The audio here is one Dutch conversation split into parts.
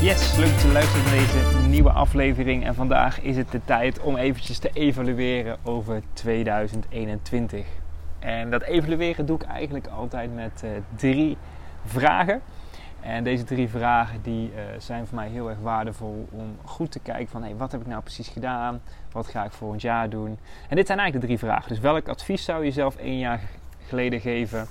Yes, leuk dat je naar deze nieuwe aflevering. En vandaag is het de tijd om eventjes te evalueren over 2021. En dat evalueren doe ik eigenlijk altijd met uh, drie vragen. En deze drie vragen die, uh, zijn voor mij heel erg waardevol om goed te kijken van hey, wat heb ik nou precies gedaan? Wat ga ik volgend jaar doen? En dit zijn eigenlijk de drie vragen. Dus welk advies zou je jezelf één jaar geleden geven?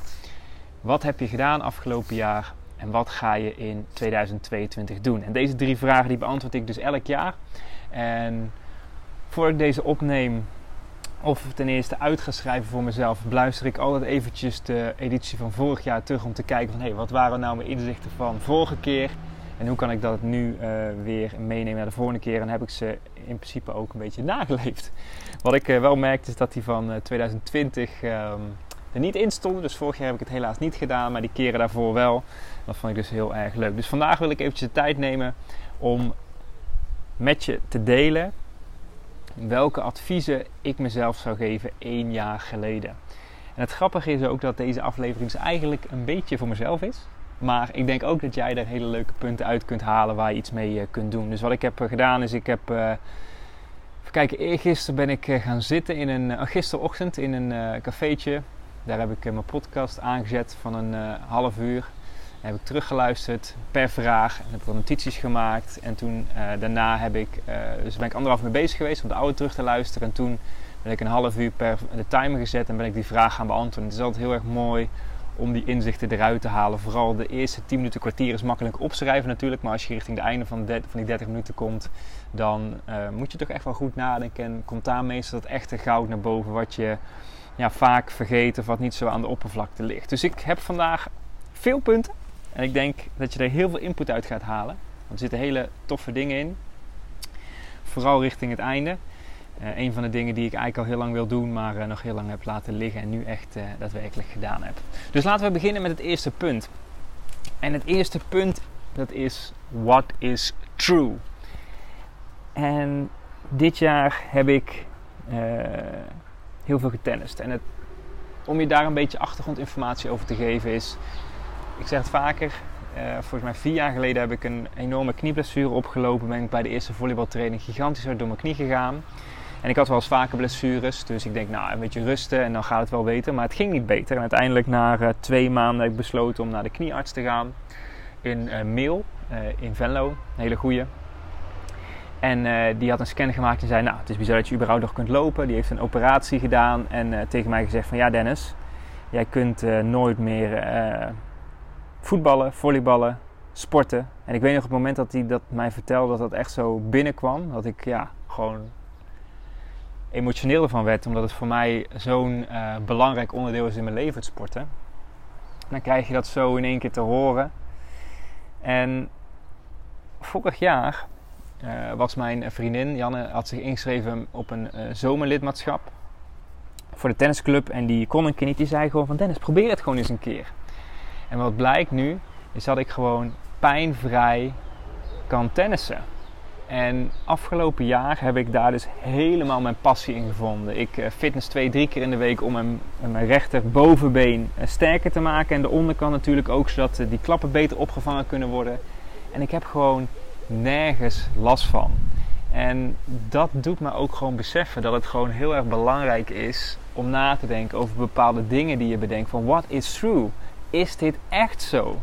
Wat heb je gedaan afgelopen jaar? En wat ga je in 2022 doen? En deze drie vragen die beantwoord ik dus elk jaar. En voordat ik deze opneem of ten eerste uit ga schrijven voor mezelf, beluister ik altijd eventjes de editie van vorig jaar terug om te kijken van hé, hey, wat waren nou mijn inzichten van vorige keer? En hoe kan ik dat nu uh, weer meenemen naar de volgende keer? En heb ik ze in principe ook een beetje nageleefd. Wat ik uh, wel merkte is dat die van uh, 2020 um, er niet in stonden. Dus vorig jaar heb ik het helaas niet gedaan, maar die keren daarvoor wel. Dat vond ik dus heel erg leuk. Dus vandaag wil ik eventjes de tijd nemen om met je te delen welke adviezen ik mezelf zou geven één jaar geleden. En het grappige is ook dat deze aflevering dus eigenlijk een beetje voor mezelf is. Maar ik denk ook dat jij daar hele leuke punten uit kunt halen waar je iets mee kunt doen. Dus wat ik heb gedaan is, ik heb... Uh, even kijken, eergisteren ben ik gaan zitten in een... Gisterochtend in een uh, cafeetje. Daar heb ik mijn podcast aangezet van een half uur heb ik teruggeluisterd per vraag en heb er notities gemaakt. En toen uh, daarna heb ik, dus ben ik anderhalf mee bezig geweest om de oude terug te luisteren. En toen ben ik een half uur per de timer gezet en ben ik die vraag gaan beantwoorden. Het is altijd heel erg mooi om die inzichten eruit te halen. Vooral de eerste 10 minuten kwartier is makkelijk opschrijven natuurlijk. Maar als je richting het einde van, de, van die 30 minuten komt, dan moet je toch echt wel goed nadenken. En komt daar meestal dat echte goud naar boven wat je ja, vaak vergeet of wat niet zo aan de oppervlakte ligt. Dus ik heb vandaag veel punten. En ik denk dat je er heel veel input uit gaat halen. Want er zitten hele toffe dingen in. Vooral richting het einde. Uh, een van de dingen die ik eigenlijk al heel lang wil doen, maar uh, nog heel lang heb laten liggen en nu echt uh, daadwerkelijk gedaan heb. Dus laten we beginnen met het eerste punt. En het eerste punt, dat is what is true? En dit jaar heb ik heel veel getennist. En het, om je daar een beetje achtergrondinformatie over te geven is ik zeg het vaker. Uh, volgens mij vier jaar geleden heb ik een enorme knieblessure opgelopen. Ben ik bij de eerste volleybaltraining gigantisch door mijn knie gegaan. En ik had wel eens vaker blessures. Dus ik denk, nou, een beetje rusten en dan gaat het wel beter. Maar het ging niet beter. En uiteindelijk na uh, twee maanden heb ik besloten om naar de kniearts te gaan. In uh, Meel, in Venlo. Een hele goeie. En die had een scan gemaakt en zei, nou, het is bizar dat je überhaupt nog kunt lopen. Die heeft een operatie gedaan en tegen mij gezegd van, ja Dennis, jij kunt nooit meer voetballen, volleyballen, sporten. En ik weet nog op het moment dat hij dat mij vertelde, dat dat echt zo binnenkwam. Dat ik ja, gewoon emotioneel ervan werd. Omdat het voor mij zo'n belangrijk onderdeel is in mijn leven, het sporten. dan krijg je dat zo in één keer te horen. En vorig jaar uh, was mijn vriendin, Janne, had zich ingeschreven op een uh, zomerlidmaatschap. Voor de tennisclub. En die kon een keer. Die zei gewoon van Dennis, probeer het gewoon eens een keer. En wat blijkt nu, is dat ik gewoon pijnvrij kan tennissen. En afgelopen jaar heb ik daar dus helemaal mijn passie in gevonden. Ik fitness twee, drie keer in de week om mijn, mijn rechter bovenbeen sterker te maken. En de onderkant natuurlijk ook, zodat die klappen beter opgevangen kunnen worden. En ik heb gewoon nergens last van. En dat doet me ook gewoon beseffen dat het gewoon heel erg belangrijk is om na te denken over bepaalde dingen die je bedenkt. Van what is true? is dit echt zo?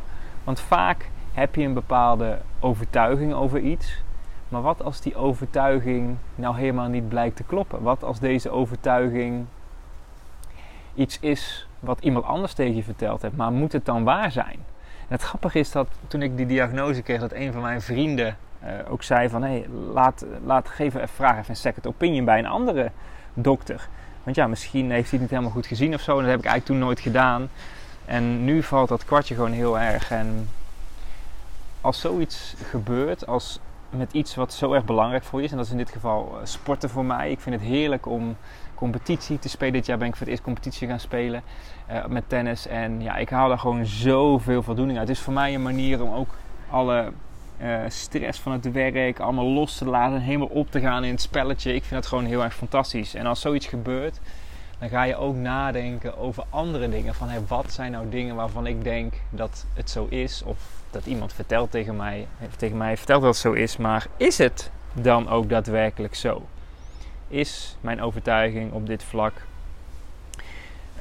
Want vaak heb je een bepaalde overtuiging over iets. Maar wat als die overtuiging nou helemaal niet blijkt te kloppen? Wat als deze overtuiging iets is wat iemand anders tegen je verteld heeft, maar moet het dan waar zijn? Het grappige is dat toen ik die diagnose kreeg, dat een van mijn vrienden uh, ook zei van... hé, hey, laat, laat even, vraag even een second opinion bij een andere dokter. Want ja, misschien heeft hij het niet helemaal goed gezien of zo. Dat heb ik eigenlijk toen nooit gedaan. En nu valt dat kwartje gewoon heel erg. En als zoiets gebeurt, als met iets wat zo erg belangrijk voor je is. En dat is in dit geval uh, sporten voor mij. Ik vind het heerlijk om competitie te spelen. Dit jaar ben ik voor het eerst competitie gaan spelen uh, met tennis. En ja, ik haal daar gewoon zoveel voldoening uit. Het is voor mij een manier om ook alle uh, stress van het werk allemaal los te laten. En helemaal op te gaan in het spelletje. Ik vind dat gewoon heel erg fantastisch. En als zoiets gebeurt, dan ga je ook nadenken over andere dingen. Van hey, wat zijn nou dingen waarvan ik denk dat het zo is? Of dat iemand vertelt tegen mij, tegen mij vertelt dat het zo is. Maar is het dan ook daadwerkelijk zo? Is mijn overtuiging op dit vlak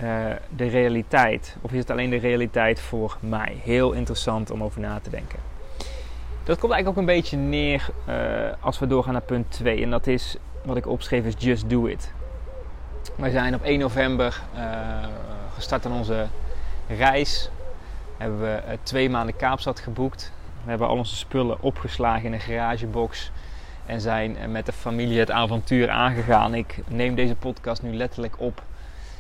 uh, de realiteit? Of is het alleen de realiteit voor mij? Heel interessant om over na te denken. Dat komt eigenlijk ook een beetje neer uh, als we doorgaan naar punt 2. En dat is wat ik opschreef is just do it. We zijn op 1 november uh, gestart aan onze reis. Hebben we twee maanden Kaapstad geboekt. We hebben al onze spullen opgeslagen in een garagebox. En zijn met de familie het avontuur aangegaan. Ik neem deze podcast nu letterlijk op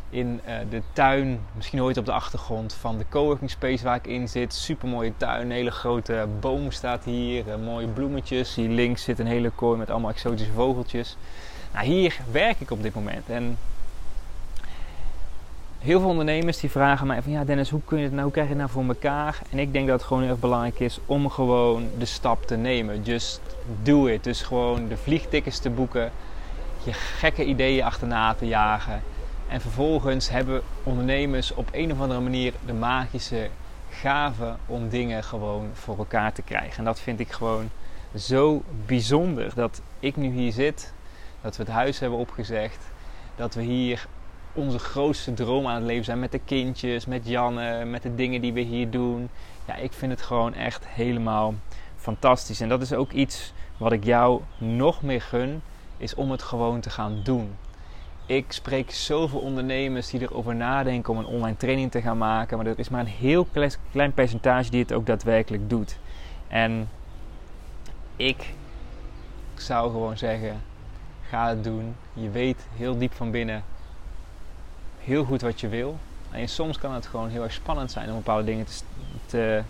in uh, de tuin, misschien ooit op de achtergrond van de coworking space waar ik in zit. Super mooie tuin, een hele grote boom staat hier, uh, mooie bloemetjes. Hier links zit een hele kooi met allemaal exotische vogeltjes. Nou, hier werk ik op dit moment en heel veel ondernemers die vragen mij van ja Dennis, hoe, kun je het nou, hoe krijg je het nou voor elkaar? En ik denk dat het gewoon erg belangrijk is om gewoon de stap te nemen. Just do it. Dus gewoon de vliegtickets te boeken, je gekke ideeën achterna te jagen en vervolgens hebben ondernemers op een of andere manier de magische gave om dingen gewoon voor elkaar te krijgen. En dat vind ik gewoon zo bijzonder dat ik nu hier zit, dat we het huis hebben opgezegd, dat we hier onze grootste droom aan het leven zijn met de kindjes, met Janne, met de dingen die we hier doen. Ja, ik vind het gewoon echt helemaal fantastisch. En dat is ook iets wat ik jou nog meer gun, is om het gewoon te gaan doen ik spreek zoveel ondernemers die erover nadenken om een online training te gaan maken. Maar er is maar een heel klein percentage die het ook daadwerkelijk doet. En ik zou gewoon zeggen: ga het doen. Je weet heel diep van binnen heel goed wat je wil. En soms kan het gewoon heel erg spannend zijn om bepaalde dingen te,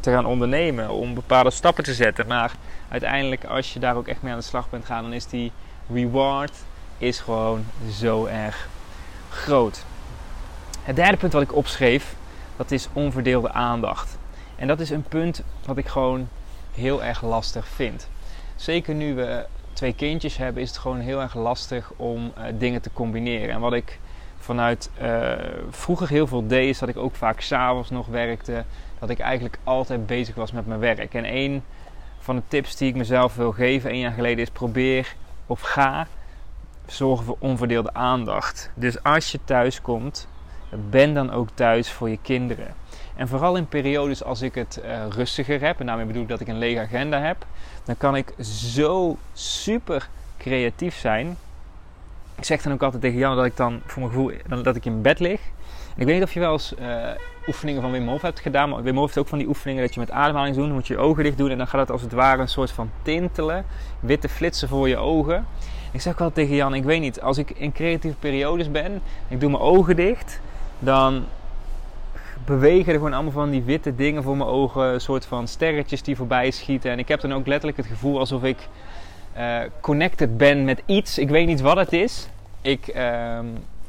te, gaan ondernemen. Om bepaalde stappen te zetten. Maar uiteindelijk, als je daar ook echt mee aan de slag bent gaan, dan is die reward is gewoon zo erg groot. Het derde punt wat ik opschreef, dat is onverdeelde aandacht. En dat is een punt wat ik gewoon heel erg lastig vind. Zeker nu we twee kindjes hebben, is het gewoon heel erg lastig om uh, dingen te combineren. En wat ik vanuit uh, vroeger heel veel deed, is dat ik ook vaak s'avonds nog werkte. Dat ik eigenlijk altijd bezig was met mijn werk. En een van de tips die ik mezelf wil geven, een jaar geleden, is probeer of ga zorgen voor onverdeelde aandacht. Dus als je thuis komt, ben dan ook thuis voor je kinderen. En vooral in periodes als ik het uh, rustiger heb, en daarmee bedoel ik dat ik een lege agenda heb, dan kan ik zo super creatief zijn. Ik zeg dan ook altijd tegen Jan dat ik dan voor mijn gevoel dat ik in bed lig. En ik weet niet of je wel eens uh, oefeningen van Wim Hof hebt gedaan, maar Wim Hof heeft ook van die oefeningen dat je met ademhaling doet. Dan moet je je ogen dicht doen en dan gaat het als het ware een soort van tintelen, witte flitsen voor je ogen. Ik zeg wel tegen Jan, ik weet niet, als ik in creatieve periodes ben, ik doe mijn ogen dicht, dan bewegen er gewoon allemaal van die witte dingen voor mijn ogen, een soort van sterretjes die voorbij schieten. En ik heb dan ook letterlijk het gevoel alsof ik uh, connected ben met iets. Ik weet niet wat het is. Ik uh,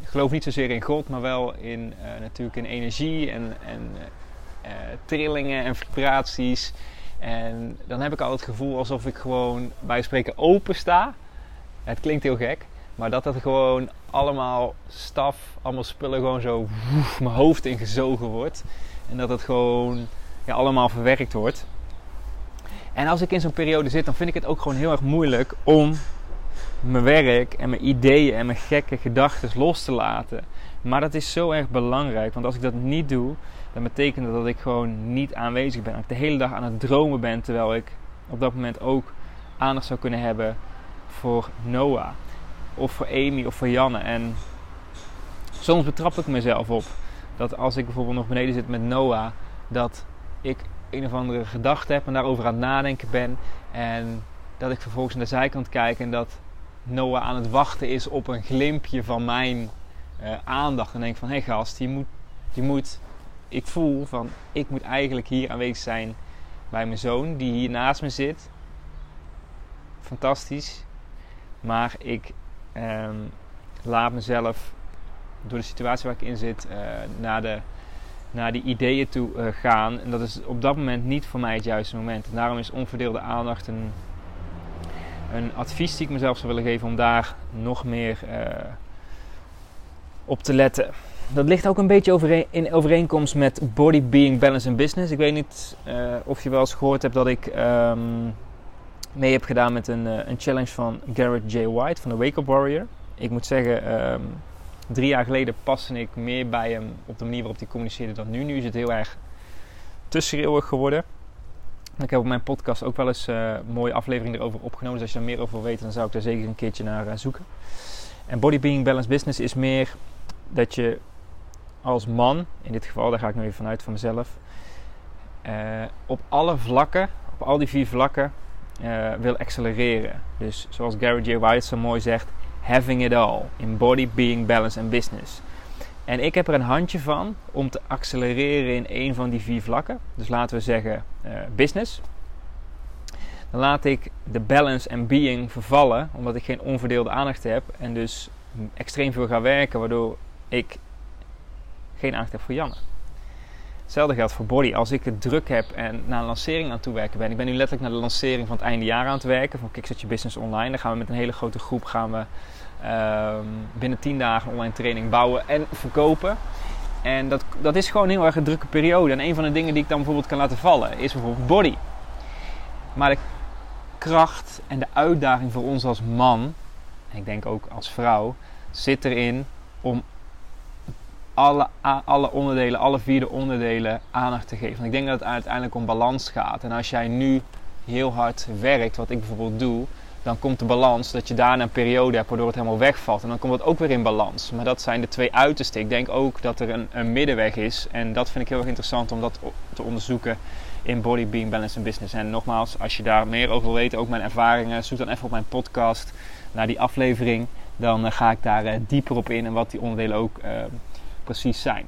geloof niet zozeer in God, maar wel in uh, natuurlijk in energie en, en uh, trillingen en vibraties. En dan heb ik al het gevoel alsof ik gewoon bij spreken open sta het klinkt heel gek, maar dat dat gewoon allemaal staf, allemaal spullen gewoon zo woef, mijn hoofd ingezogen wordt. En dat het gewoon ja, allemaal verwerkt wordt. En als ik in zo'n periode zit, dan vind ik het ook gewoon heel erg moeilijk om mijn werk en mijn ideeën en mijn gekke gedachten los te laten. Maar dat is zo erg belangrijk, want als ik dat niet doe, dan betekent dat dat ik gewoon niet aanwezig ben. Dat ik de hele dag aan het dromen ben, terwijl ik op dat moment ook aandacht zou kunnen hebben voor Noah. Of voor Amy of voor Janne. En soms betrap ik mezelf op dat als ik bijvoorbeeld nog beneden zit met Noah, dat ik een of andere gedachte heb en daarover aan het nadenken ben. En dat ik vervolgens naar de zijkant kijk en dat Noah aan het wachten is op een glimpje van mijn uh, aandacht. En denk van, hé hey gast, je moet, je moet, ik voel van, ik moet eigenlijk hier aanwezig zijn bij mijn zoon die hier naast me zit. fantastisch. Maar ik ehm, laat mezelf door de situatie waar ik in zit uh, naar, de, naar die ideeën toe uh, gaan. En dat is op dat moment niet voor mij het juiste moment. En daarom is onverdeelde aandacht een, een advies die ik mezelf zou willen geven om daar nog meer uh, op te letten. Dat ligt ook een beetje overeen, in overeenkomst met Body, Being, Balance and Business. Ik weet niet of je wel eens gehoord hebt dat ik um, mee heb gedaan met een, een challenge van Garrett J. White van de Wake Up Warrior. Ik moet zeggen, um, drie jaar geleden paste ik meer bij hem op de manier waarop hij communiceerde dan nu. Nu is het heel erg te schreeuwig geworden. Ik heb op mijn podcast ook wel eens een mooie aflevering erover opgenomen. Dus als je daar meer over wil weten, dan zou ik daar zeker een keertje naar uh, zoeken. En Body Being Balance Business is meer dat je als man, in dit geval, daar ga ik nu even vanuit van mezelf, uh, op alle vlakken, op al die vier vlakken, wil accelereren. Dus zoals Gary J. White zo mooi zegt, having it all in body, being, balance en business. En ik heb er een handje van om te accelereren in een van die vier vlakken. Dus laten we zeggen uh, business. Dan laat ik de balance en being vervallen, omdat ik geen onverdeelde aandacht heb en dus extreem veel ga werken, waardoor ik geen aandacht heb voor Janne. Hetzelfde geldt voor body. Als ik het druk heb en naar een lancering aan toe werken ben. Ik ben nu letterlijk naar de lancering van het einde jaar aan het werken van Kickstart Business Online. Dan gaan we met een hele grote groep gaan we binnen 10 dagen online training bouwen en verkopen. En dat, dat is gewoon heel erg een drukke periode. En een van de dingen die ik dan bijvoorbeeld kan laten vallen is bijvoorbeeld body. Maar de kracht en de uitdaging voor ons als man, en ik denk ook als vrouw, zit erin om alle, alle onderdelen, alle vierde onderdelen aandacht te geven. Ik denk dat het uiteindelijk om balans gaat. En als jij nu heel hard werkt, wat ik bijvoorbeeld doe, dan komt de balans dat je daarna een periode hebt waardoor het helemaal wegvalt. En dan komt het ook weer in balans. Maar dat zijn de twee uitersten. Ik denk ook dat er een, een middenweg is. En dat vind ik heel erg interessant om dat te onderzoeken in Body, Being, Balance en Business. En nogmaals, als je daar meer over wil weten, ook mijn ervaringen, zoek dan even op mijn podcast naar die aflevering. Dan uh, ga ik daar uh, dieper op in en wat die onderdelen ook uh, precies zijn.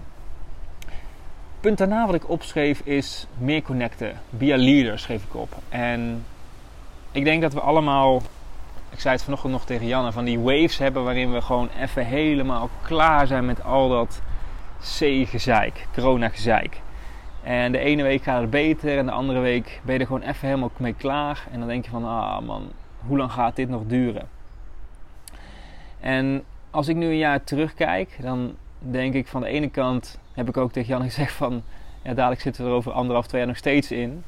Punt daarna wat ik opschreef is meer connecten. Be a leader schreef ik op. En ik denk dat we allemaal, ik zei het vanochtend nog tegen Janne, van die waves hebben waarin we gewoon even helemaal klaar zijn met al dat C-gezeik, corona-gezeik. En de ene week gaat het beter en de andere week ben je er gewoon even helemaal mee klaar. En dan denk je van, ah man, hoe lang gaat dit nog duren? En als ik nu een jaar terugkijk, dan denk ik van de ene kant, heb ik ook tegen Jan gezegd van, ja dadelijk zitten we er over anderhalf, twee jaar nog steeds in.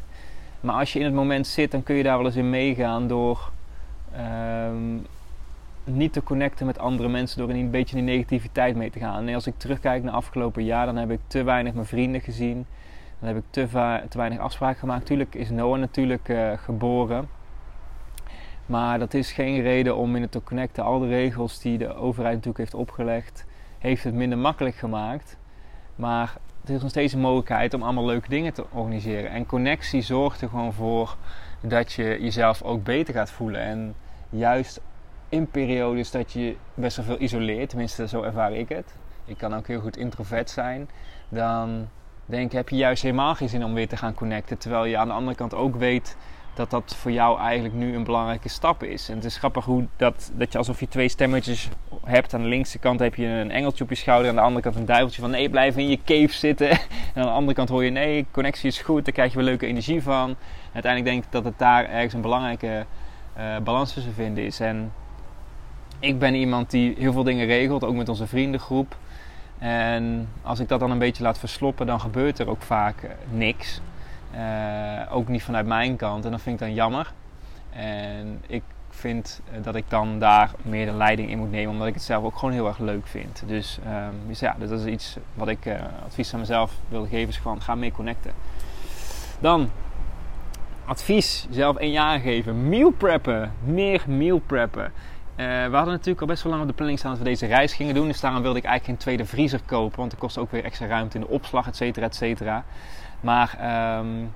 Maar als je in het moment zit, dan kun je daar wel eens in meegaan door um, niet te connecten met andere mensen, door een beetje die negativiteit mee te gaan. En als ik terugkijk naar afgelopen jaar, dan heb ik te weinig mijn vrienden gezien. Dan heb ik te, te weinig afspraken gemaakt. Tuurlijk is Noah natuurlijk uh, geboren. Maar dat is geen reden om in het te connecten. Al de regels die de overheid natuurlijk heeft opgelegd, heeft het minder makkelijk gemaakt. Maar er is nog steeds een mogelijkheid om allemaal leuke dingen te organiseren. En connectie zorgt er gewoon voor dat je jezelf ook beter gaat voelen. En juist in periodes dat je best wel veel isoleert, tenminste zo ervaar ik het. Ik kan ook heel goed introvert zijn. Dan denk ik, heb je juist helemaal geen zin om weer te gaan connecten. Terwijl je aan de andere kant ook weet dat dat voor jou eigenlijk nu een belangrijke stap is. En het is grappig hoe dat, dat je alsof je twee stemmetjes hebt. Aan de linkse kant heb je een engeltje op je schouder. Aan de andere kant een duiveltje van nee, blijf in je cave zitten. En aan de andere kant hoor je nee, connectie is goed. Daar krijg je weer leuke energie van. Uiteindelijk denk ik dat het daar ergens een belangrijke uh, balans tussen vinden is. En ik ben iemand die heel veel dingen regelt, ook met onze vriendengroep. En als ik dat dan een beetje laat versloppen, dan gebeurt er ook vaak uh, niks. Uh, ook niet vanuit mijn kant. En dat vind ik dan jammer. En ik vind dat ik dan daar meer de leiding in moet nemen, omdat ik het zelf ook gewoon heel erg leuk vind. Dus, um, dus ja, dat is iets wat ik uh, advies aan mezelf wil geven: is gewoon ga mee connecten. Dan advies zelf een jaar geven: meal preppen, meer meal preppen. Uh, we hadden natuurlijk al best wel lang op de planning staan dat we deze reis gingen doen. Dus daarom wilde ik eigenlijk geen tweede vriezer kopen. Want dat kost ook weer extra ruimte in de opslag, et cetera, et cetera. Maar um,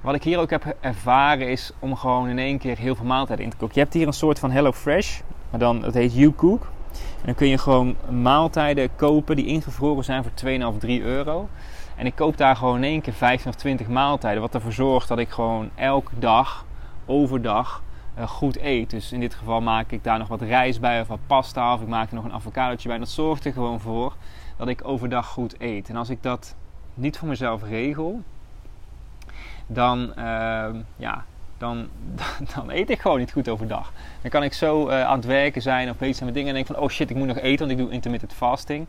wat ik hier ook heb ervaren is om gewoon in één keer heel veel maaltijden in te koken. Je hebt hier een soort van Hello Fresh, maar dan het heet YouCook. En dan kun je gewoon maaltijden kopen die ingevroren zijn voor 2,5, 3 euro. En ik koop daar gewoon in één keer 15 of 20 maaltijden. Wat ervoor zorgt dat ik gewoon elke dag, overdag, eh, goed eet. Dus in dit geval maak ik daar nog wat rijst bij of wat pasta of ik maak er nog een avocadootje bij. Dat zorgt er gewoon voor dat ik overdag goed eet. En als ik dat niet voor mezelf regel, dan, ehm, ja, dan, dan eet ik gewoon niet goed overdag. Dan kan ik zo uh, aan het werken zijn of bezig zijn met dingen en denk van oh shit, ik moet nog eten, want ik doe intermittent fasting.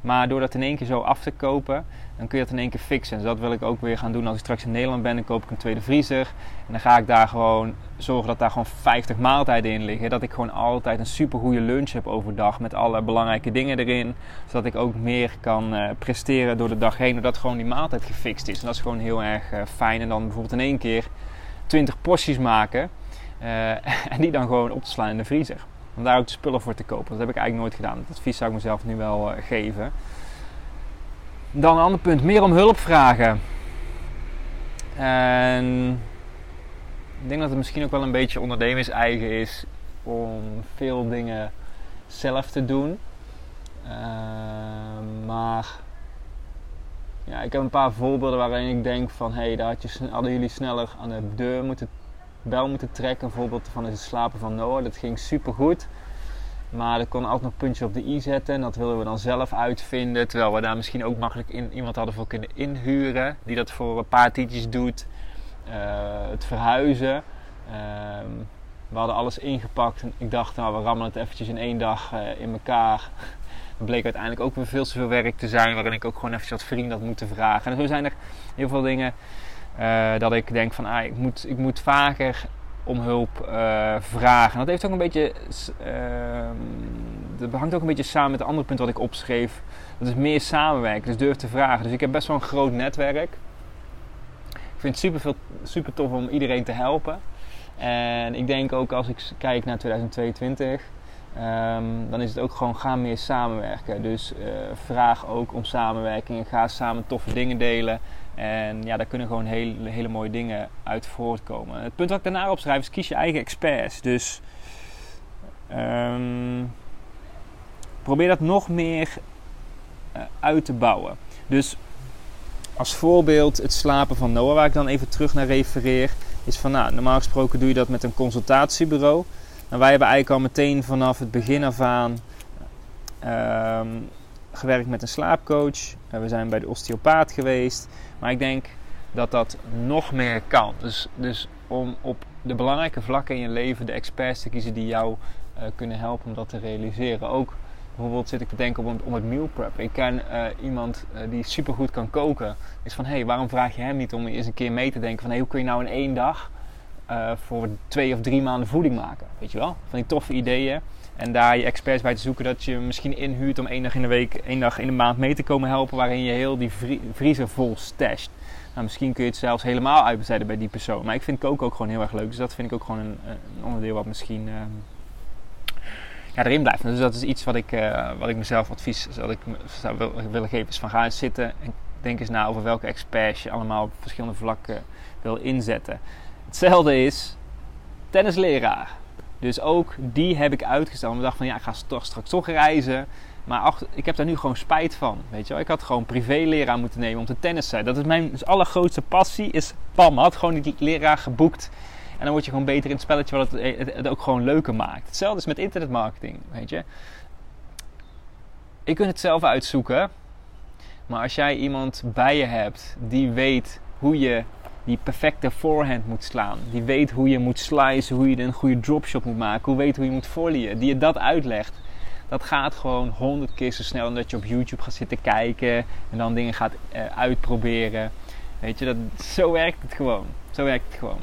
Maar door dat in één keer zo af te kopen, dan kun je dat in één keer fixen. Dus dat wil ik ook weer gaan doen als ik straks in Nederland ben. Dan koop ik een tweede vriezer. En dan ga ik daar gewoon zorgen dat daar gewoon 50 maaltijden in liggen. Dat ik gewoon altijd een super goede lunch heb overdag met alle belangrijke dingen erin. Zodat ik ook meer kan uh, presteren door de dag heen. Doordat gewoon die maaltijd gefixt is. En dat is gewoon heel erg uh, fijn. En dan bijvoorbeeld in één keer 20 porties maken. Uh, en die dan gewoon op te slaan in de vriezer. Om daar ook de spullen voor te kopen. Dat heb ik eigenlijk nooit gedaan. Dat advies zou ik mezelf nu wel geven. Dan een ander punt, meer om hulp vragen. En ik denk dat het misschien ook wel een beetje ondernemers eigen is om veel dingen zelf te doen. Uh, maar ja, ik heb een paar voorbeelden waarin ik denk van hé, hey, daar had je, hadden jullie sneller aan de deur moeten bel moeten trekken. Een voorbeeld van het slapen van Noah, dat ging super goed. Maar er kon altijd nog puntje op de i zetten. En dat wilden we dan zelf uitvinden. Terwijl we daar misschien ook makkelijk in, iemand hadden voor kunnen inhuren. Die dat voor een paar tientjes doet. Uh, het verhuizen. Uh, we hadden alles ingepakt. En ik dacht, nou, we rammen het eventjes in één dag uh, in elkaar. Dat bleek uiteindelijk ook weer veel te veel werk te zijn. Waarin ik ook gewoon eventjes wat vrienden had moeten vragen. En zo zijn er heel veel dingen eh, dat ik denk van, ah, ik moet, ik moet vaker om hulp uh, vragen. Dat heeft ook een beetje. Uh, dat hangt ook een beetje samen met het andere punt wat ik opschreef. Dat is meer samenwerken, dus durf te vragen. Dus ik heb best wel een groot netwerk. Ik vind het super, veel, super tof om iedereen te helpen. En ik denk ook als ik kijk naar 2022, um, ehm, dan is het ook gewoon ga meer samenwerken. Dus uh, vraag ook om samenwerking en ga samen toffe dingen delen. En ja, daar kunnen gewoon hele, hele mooie dingen uit voortkomen. Het punt wat ik daarna opschrijf is kies je eigen experts. Dus um, probeer dat nog meer uh, uit te bouwen. Dus als voorbeeld het slapen van Noah, waar ik dan even terug naar refereer, is van nou, normaal gesproken doe je dat met een consultatiebureau. Nou, wij hebben eigenlijk al meteen vanaf het begin af aan um, gewerkt met een slaapcoach. we zijn bij de osteopaat geweest. Maar ik denk dat dat nog meer kan. Dus, dus om op de belangrijke vlakken in je leven de experts te kiezen die jou uh, kunnen helpen om dat te realiseren. Ook bijvoorbeeld zit ik te denken om, om het meal prep. Ik ken uh, iemand uh, die supergoed kan koken. Is van hé, hey, waarom vraag je hem niet om eens een keer mee te denken van hey, hoe kun je nou in één dag voor twee of drie maanden voeding maken? Weet je wel? Van die toffe ideeën. En daar je experts bij te zoeken dat je misschien inhuurt om één dag in de week, één dag in de maand mee te komen helpen. Waarin je heel die vriezer vol stasht. Nou, misschien kun je het zelfs helemaal uitbesteden bij die persoon. Maar ik vind koken ook gewoon heel erg leuk. Dus dat vind ik ook gewoon een, een onderdeel wat misschien uh, ja, erin blijft. Dus dat is iets wat ik, uh, wat ik mezelf advies zou ik zou willen geven. Is van ga eens zitten en denk eens na over welke experts je allemaal op verschillende vlakken wil inzetten. Hetzelfde is tennisleraar. Dus ook die heb ik uitgesteld. Ik dacht van ja, ik ga toch straks toch reizen. Maar ik heb daar nu gewoon spijt van. Weet je wel? Ik had gewoon privéleraar moeten nemen om te tennissen. Dat is mijn dus allergrootste passie. Is pam, had gewoon die leraar geboekt. En dan word je gewoon beter in het spelletje wat het, het, het ook gewoon leuker maakt. Hetzelfde is met internetmarketing. Weet je. Je kunt het zelf uitzoeken. Maar als jij iemand bij je hebt die weet hoe je die perfecte forehand moet slaan. Die weet hoe je moet slicen, hoe je een goede dropshot moet maken, hoe weet hoe je moet volleyen. Die je dat uitlegt. Dat gaat gewoon honderd keer zo snel dan dat je op YouTube gaat zitten kijken en dan dingen gaat uh, uitproberen. Weet je, dat, zo werkt het gewoon. Zo werkt het gewoon.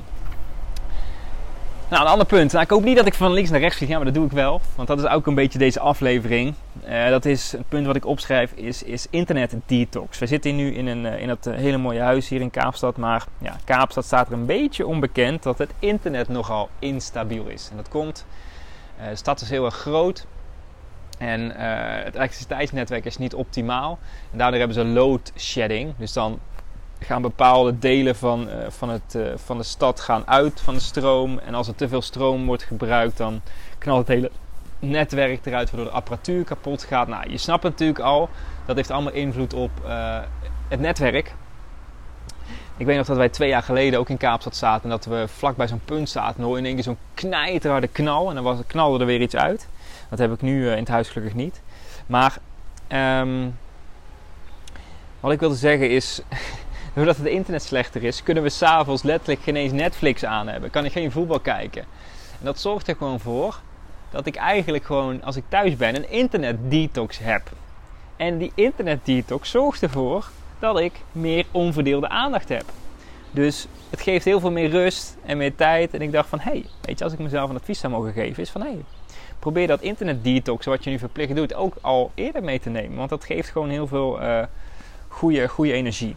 Nou, een ander punt. Nou, ik hoop niet dat ik van links naar rechts vlieg. Ja, maar dat doe ik wel. Want dat is ook een beetje deze aflevering. Uh, dat is het punt wat ik opschrijf, is, is internet detox. We zitten nu in, een, uh, in dat hele mooie huis hier in Kaapstad. Maar ja, Kaapstad staat er een beetje onbekend dat het internet nogal instabiel is. En dat komt, de stad is heel erg groot. En het elektriciteitsnetwerk is niet optimaal. En daardoor hebben ze load shedding. Dus dan gaan bepaalde delen van, uh, van, het, uh, van de stad gaan uit van de stroom. En als er te veel stroom wordt gebruikt, dan knalt het hele netwerk eruit, waardoor de apparatuur kapot gaat. Nou, je snapt natuurlijk al, dat heeft allemaal invloed op uh, het netwerk. Ik weet nog dat wij twee jaar geleden ook in Kaapstad zaten. En dat we vlak bij zo'n punt zaten. En in één keer zo'n knijterharde knal. En dan was, knalde er weer iets uit. Dat heb ik nu in het huis gelukkig niet. Maar ehm, wat ik wilde zeggen is, doordat het internet slechter is, kunnen we s'avonds letterlijk geen eens Netflix aan hebben. Kan ik geen voetbal kijken. En dat zorgt er gewoon voor dat ik eigenlijk gewoon, als ik thuis ben, een internet detox heb. En die internet detox zorgt ervoor dat ik meer onverdeelde aandacht heb. Dus het geeft heel veel meer rust en meer tijd. En ik dacht van, hé, hey, weet je, als ik mezelf een advies zou mogen geven, is van, hé, hey, probeer dat internet detox, wat je nu verplicht doet, ook al eerder mee te nemen. Want dat geeft gewoon heel veel uh, goede, goede energie.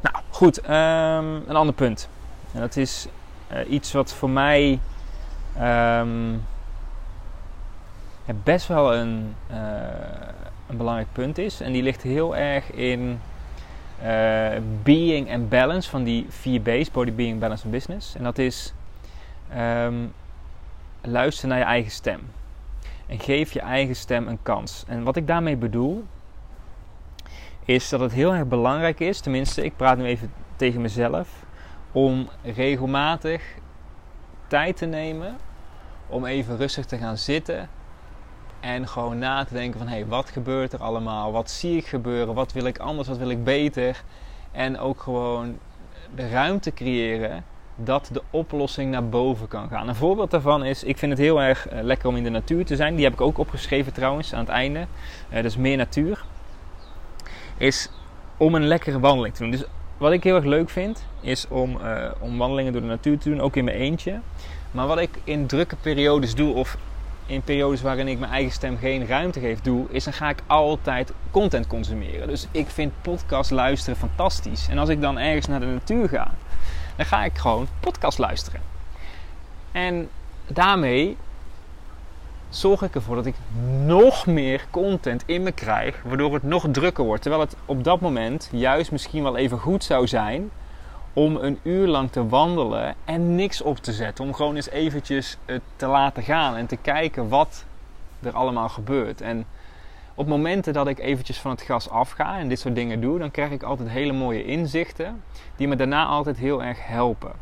Nou, goed, um, een ander punt. En dat is uh, iets wat voor mij ja, best wel een, uh, een belangrijk punt is. En die ligt heel erg in uh, being and balance van die vier B's: body, being, balance en business. En dat is um, luister naar je eigen stem. En geef je eigen stem een kans. En wat ik daarmee bedoel, is dat het heel erg belangrijk is, tenminste, ik praat nu even tegen mezelf, om regelmatig tijd te nemen om even rustig te gaan zitten en gewoon na te denken van hé, hey, wat gebeurt er allemaal? Wat zie ik gebeuren? Wat wil ik anders? Wat wil ik beter? En ook gewoon de ruimte creëren dat de oplossing naar boven kan gaan. Een voorbeeld daarvan is, ik vind het heel erg uh, lekker om in de natuur te zijn. Die heb ik ook opgeschreven trouwens aan het einde. Uh, dus meer natuur. Is om een lekkere wandeling te doen. Dus wat ik heel erg leuk vind, is om, uh, om wandelingen door de natuur te doen, ook in mijn eentje. Maar wat ik in drukke periodes doe, of in periodes waarin ik mijn eigen stem geen ruimte geef, doe, is dan ga ik altijd content consumeren. Dus ik vind podcast luisteren fantastisch. En als ik dan ergens naar de natuur ga, dan ga ik gewoon podcast luisteren. En daarmee zorg ik ervoor dat ik nog meer content in me krijg, waardoor het nog drukker wordt. Terwijl het op dat moment juist misschien wel even goed zou zijn om een uur lang te wandelen en niks op te zetten. Om gewoon eens eventjes te laten gaan en te kijken wat er allemaal gebeurt. En op momenten dat ik eventjes van het gas afga en dit soort dingen doe, dan krijg ik altijd hele mooie inzichten die me daarna altijd heel erg helpen.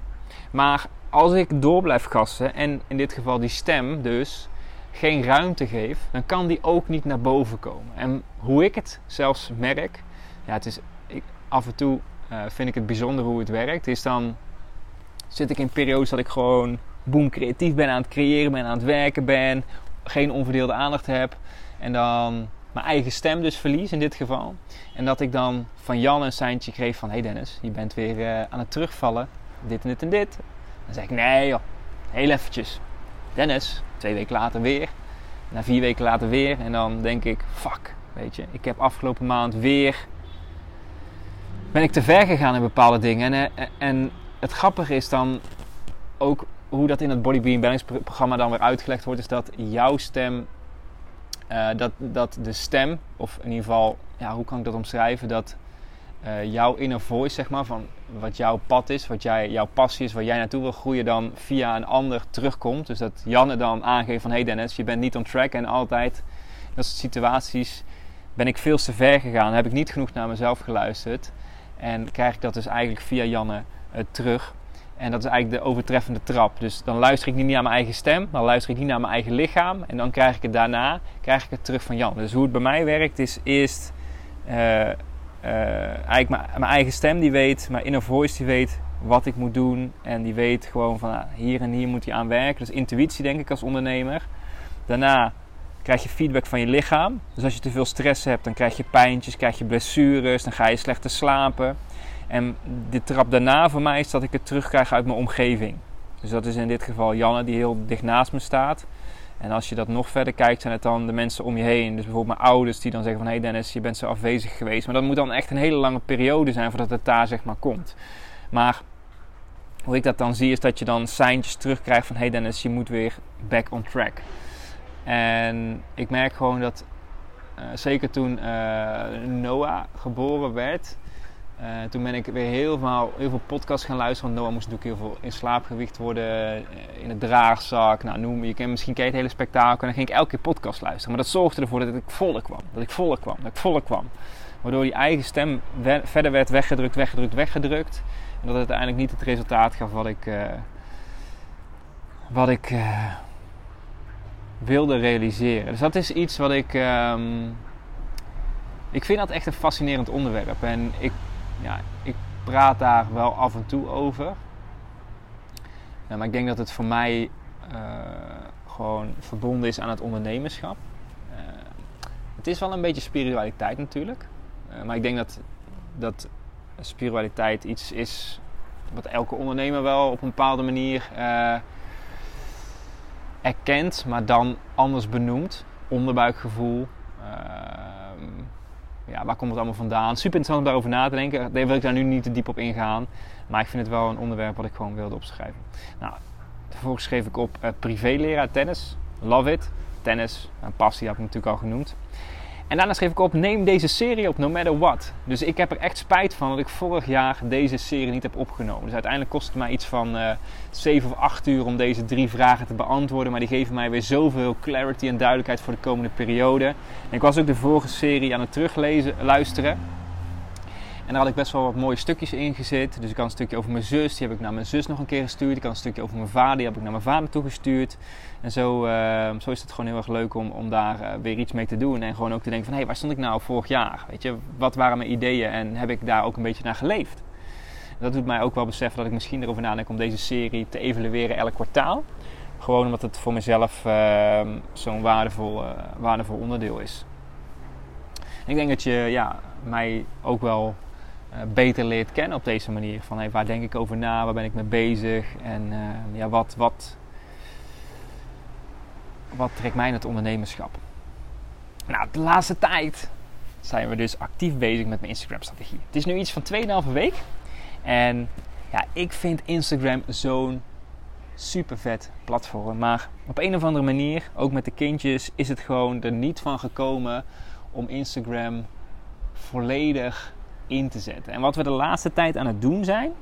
Maar als ik door blijf gassen en in dit geval die stem dus geen ruimte geef, dan kan die ook niet naar boven komen. En hoe ik het zelfs merk, ja, het is ik, af en toe uh, vind ik het bijzonder hoe het werkt. Is dan zit ik in periodes dat ik gewoon boem creatief ben aan het creëren, ben aan het werken ben, geen onverdeelde aandacht heb en dan mijn eigen stem dus verlies in dit geval. En dat ik dan van Jan een seintje kreeg van hey Dennis, je bent weer uh, aan het terugvallen, dit en dit en dit. Dan zeg ik nee joh, heel eventjes. Dennis, twee weken later weer. Na vier weken later weer. En dan denk ik, fuck, weet je, ik heb afgelopen maand weer ben ik te ver gegaan in bepaalde dingen. En, eh, en het grappige is dan ook hoe dat in het Body Being programma dan weer uitgelegd wordt, is dat jouw stem, uh, dat, dat de stem, of in ieder geval, ja, hoe kan ik dat omschrijven, dat uh, jouw inner voice, zeg maar, van wat jouw pad is, wat jij, jouw passie is, waar jij naartoe wil groeien, dan via een ander terugkomt. Dus dat Janne dan aangeeft van, hey Dennis, je bent niet on track en altijd, dat soort situaties, ben ik veel te ver gegaan, heb ik niet genoeg naar mezelf geluisterd. En krijg ik dat dus eigenlijk via Janne uh, terug. En dat is eigenlijk de overtreffende trap. Dus dan luister ik niet naar mijn eigen stem, dan luister ik niet naar mijn eigen lichaam. En dan krijg ik het daarna krijg ik het terug van Jan. Dus hoe het bij mij werkt is eerst uh, eigenlijk mijn, mijn, eigen stem die weet, mijn inner voice die weet wat ik moet doen. En die weet gewoon van ah, hier en hier moet hij aan werken. Dus intuïtie denk ik als ondernemer. Daarna krijg je feedback van je lichaam. Dus als je te veel stress hebt, dan krijg je pijntjes, krijg je blessures, dan ga je slechter slapen. En de trap daarna voor mij is dat ik het terugkrijg uit mijn omgeving. Dus dat is in dit geval Janne die heel dicht naast me staat. En als je dat nog verder kijkt, zijn het dan de mensen om je heen. Dus bijvoorbeeld mijn ouders die dan zeggen van... Hé hey Dennis, je bent zo afwezig geweest. Maar dat moet dan echt een hele lange periode zijn voordat het daar zeg maar komt. Maar hoe ik dat dan zie is dat je dan seintjes terugkrijgt van... Hé hey Dennis, je moet weer back on track. En ik merk gewoon dat, uh, zeker toen uh, Noah geboren werd, uh, toen ben ik weer heel veel, heel veel podcasts gaan luisteren. Want Noah moest natuurlijk heel veel in slaapgewicht worden, in het draagzak. Nou, noem je. Misschien ken het hele spektakel. En dan ging ik elke keer podcast luisteren. Maar dat zorgde ervoor dat ik voller kwam. Dat ik voller kwam. Dat ik voller kwam. Waardoor die eigen stem verder werd weggedrukt, weggedrukt, weggedrukt. En dat het uiteindelijk niet het resultaat gaf wat ik, uh, wat ik wilde realiseren. Dus dat is iets wat ik. Um, ik vind dat echt een fascinerend onderwerp. En ik, ja, ik praat daar wel af en toe over. Ja, maar ik denk dat het voor mij uh, gewoon verbonden is aan het ondernemerschap. het is wel een beetje spiritualiteit natuurlijk. maar ik denk dat, dat spiritualiteit iets is wat elke ondernemer wel op een bepaalde manier erkent, maar dan anders benoemt. Onderbuikgevoel. Ja, waar komt het allemaal vandaan? Super interessant om daarover na te denken. Daar wil ik daar nu niet te diep op ingaan. Maar ik vind het wel een onderwerp wat ik gewoon wilde opschrijven. Nou, vervolgens schreef ik op uh, privéleraar tennis. Love it. Tennis, een passie had ik natuurlijk al genoemd. En daarna schreef ik op: neem deze serie op, no matter what. Dus ik heb er echt spijt van dat ik vorig jaar deze serie niet heb opgenomen. Dus uiteindelijk kost het mij iets van uh, eh, 7 of 8 uur om deze drie vragen te beantwoorden. Maar die geven mij weer zoveel clarity en duidelijkheid voor de komende periode. Ik was ook de vorige serie aan het teruglezen, luisteren. En daar had ik best wel wat mooie stukjes in gezet. Dus ik had een stukje over mijn zus, die heb ik naar mijn zus nog een keer gestuurd. Ik had een stukje over mijn vader, die heb ik naar mijn vader toegestuurd. En zo, uh, zo is het gewoon heel erg leuk om, om daar uh, weer iets mee te doen. En gewoon ook te denken van, hé, hey, waar stond ik nou vorig jaar? Weet je, wat waren mijn ideeën en heb ik daar ook een beetje naar geleefd? Dat doet mij ook wel beseffen dat ik misschien erover nadenk om deze serie te evalueren elk kwartaal. Gewoon omdat het voor mezelf uh, zo'n waardevol, eh, waardevol onderdeel is. ik denk dat je ja, mij ook wel uh, beter leert kennen op deze manier. Van hey, waar denk ik over na, waar ben ik mee bezig en uh, ja, wat, wat, wat trekt mij in het ondernemerschap. Nou, de laatste tijd zijn we dus actief bezig met mijn Instagram-strategie. Het is nu iets van 2,5 week. En ja, ik vind Instagram zo'n super vet platform. Maar op een of andere manier, ook met de kindjes, is het gewoon er niet van gekomen om Instagram volledig in te zetten. En wat we de laatste tijd aan het doen zijn,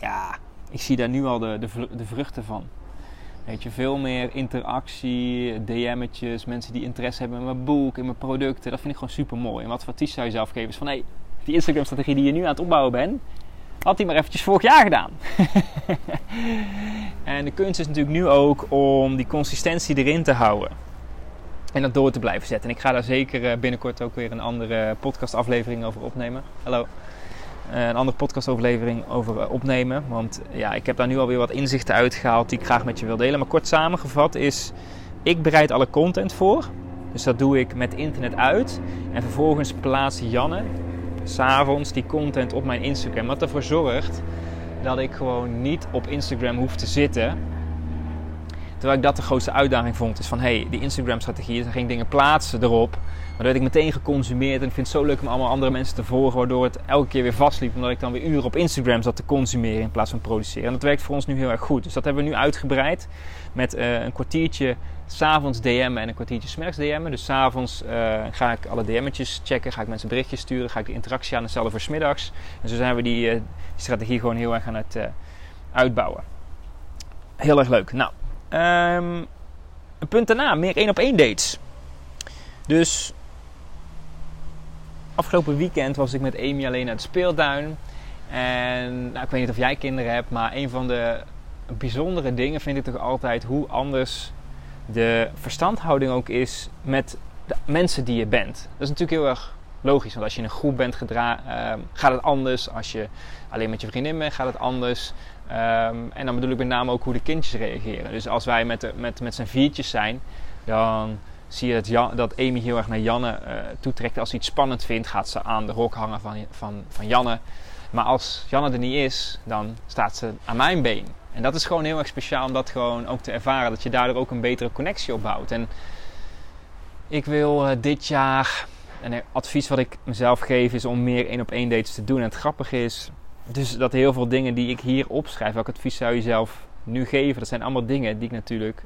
ja, ik zie daar nu al de, de, de vruchten van. Weet je, veel meer interactie, DM'tjes, mensen die interesse hebben in mijn boek, in mijn producten. Dat vind ik gewoon super mooi. En wat voor advies zou je zelf geven is van, hé, die Instagram-strategie die je nu aan het opbouwen bent, had die maar eventjes vorig jaar gedaan. en de kunst is natuurlijk nu ook om die consistentie erin te houden. En dat door te blijven zetten. En ik ga daar zeker eh, binnenkort ook weer een andere podcastaflevering over opnemen. Hallo. Eh, een andere podcastaflevering over eh, opnemen. Want ja, ik heb daar nu alweer wat inzichten uitgehaald die ik graag met je wil delen. Maar kort samengevat is, ik bereid alle content voor. Dus dat doe ik met internet uit. En vervolgens plaatst Janne s'avonds die content op mijn Instagram. Wat ervoor zorgt dat ik gewoon niet op Instagram hoef te zitten Terwijl ik dat de grootste uitdaging vond. Is van hey, die Instagram-strategie. Dan ging dingen plaatsen erop. Maar dan werd ik meteen geconsumeerd. En ik vind het zo leuk om allemaal andere mensen te volgen. Waardoor het elke keer weer vastliep. Omdat ik dan weer uren op Instagram zat te consumeren in plaats van produceren. En dat werkt voor ons nu heel erg goed. Dus dat hebben we nu uitgebreid. Met uh, een kwartiertje s'avonds DM'en en een kwartiertje smiddags DM'en. Dus s'avonds uh, ga ik alle DM'tjes checken. Ga ik mensen berichtjes sturen. Ga ik de interactie aan hetzelfde voor smiddags. En zo zijn we die, uh, die strategie gewoon heel erg aan het uitbouwen. Heel erg leuk. Nou, Een punt daarna, meer één op één dates. Dus afgelopen weekend was ik met Amy alleen naar het speeltuin. En nou, ik weet niet of jij kinderen hebt, maar een van de bijzondere dingen vind ik toch altijd hoe anders de verstandhouding ook is met de mensen die je bent. Dat is natuurlijk heel erg logisch, want als je in een groep bent gedra uh, gaat het anders. Als je alleen met je vriendin bent, gaat het anders. Ehm, en dan bedoel ik met name ook hoe de kindjes reageren. Dus als wij met, de, met, met z'n viertjes zijn, dan zie je dat, dat Amy heel erg naar Janne uh, toetrekt. Als ze iets spannend vindt, gaat ze aan de rok hangen van, van, van Janne. Maar als Janne er niet is, dan staat ze aan mijn been. En dat is gewoon heel erg speciaal om dat gewoon ook te ervaren. Dat je daardoor ook een betere connectie opbouwt. En ik wil uh, dit jaar, en advies wat ik mezelf geef, is om meer één op één dates te doen. En het grappige is, dus dat heel veel dingen die ik hier opschrijf, welk advies zou je zelf nu geven? Dat zijn allemaal dingen die ik natuurlijk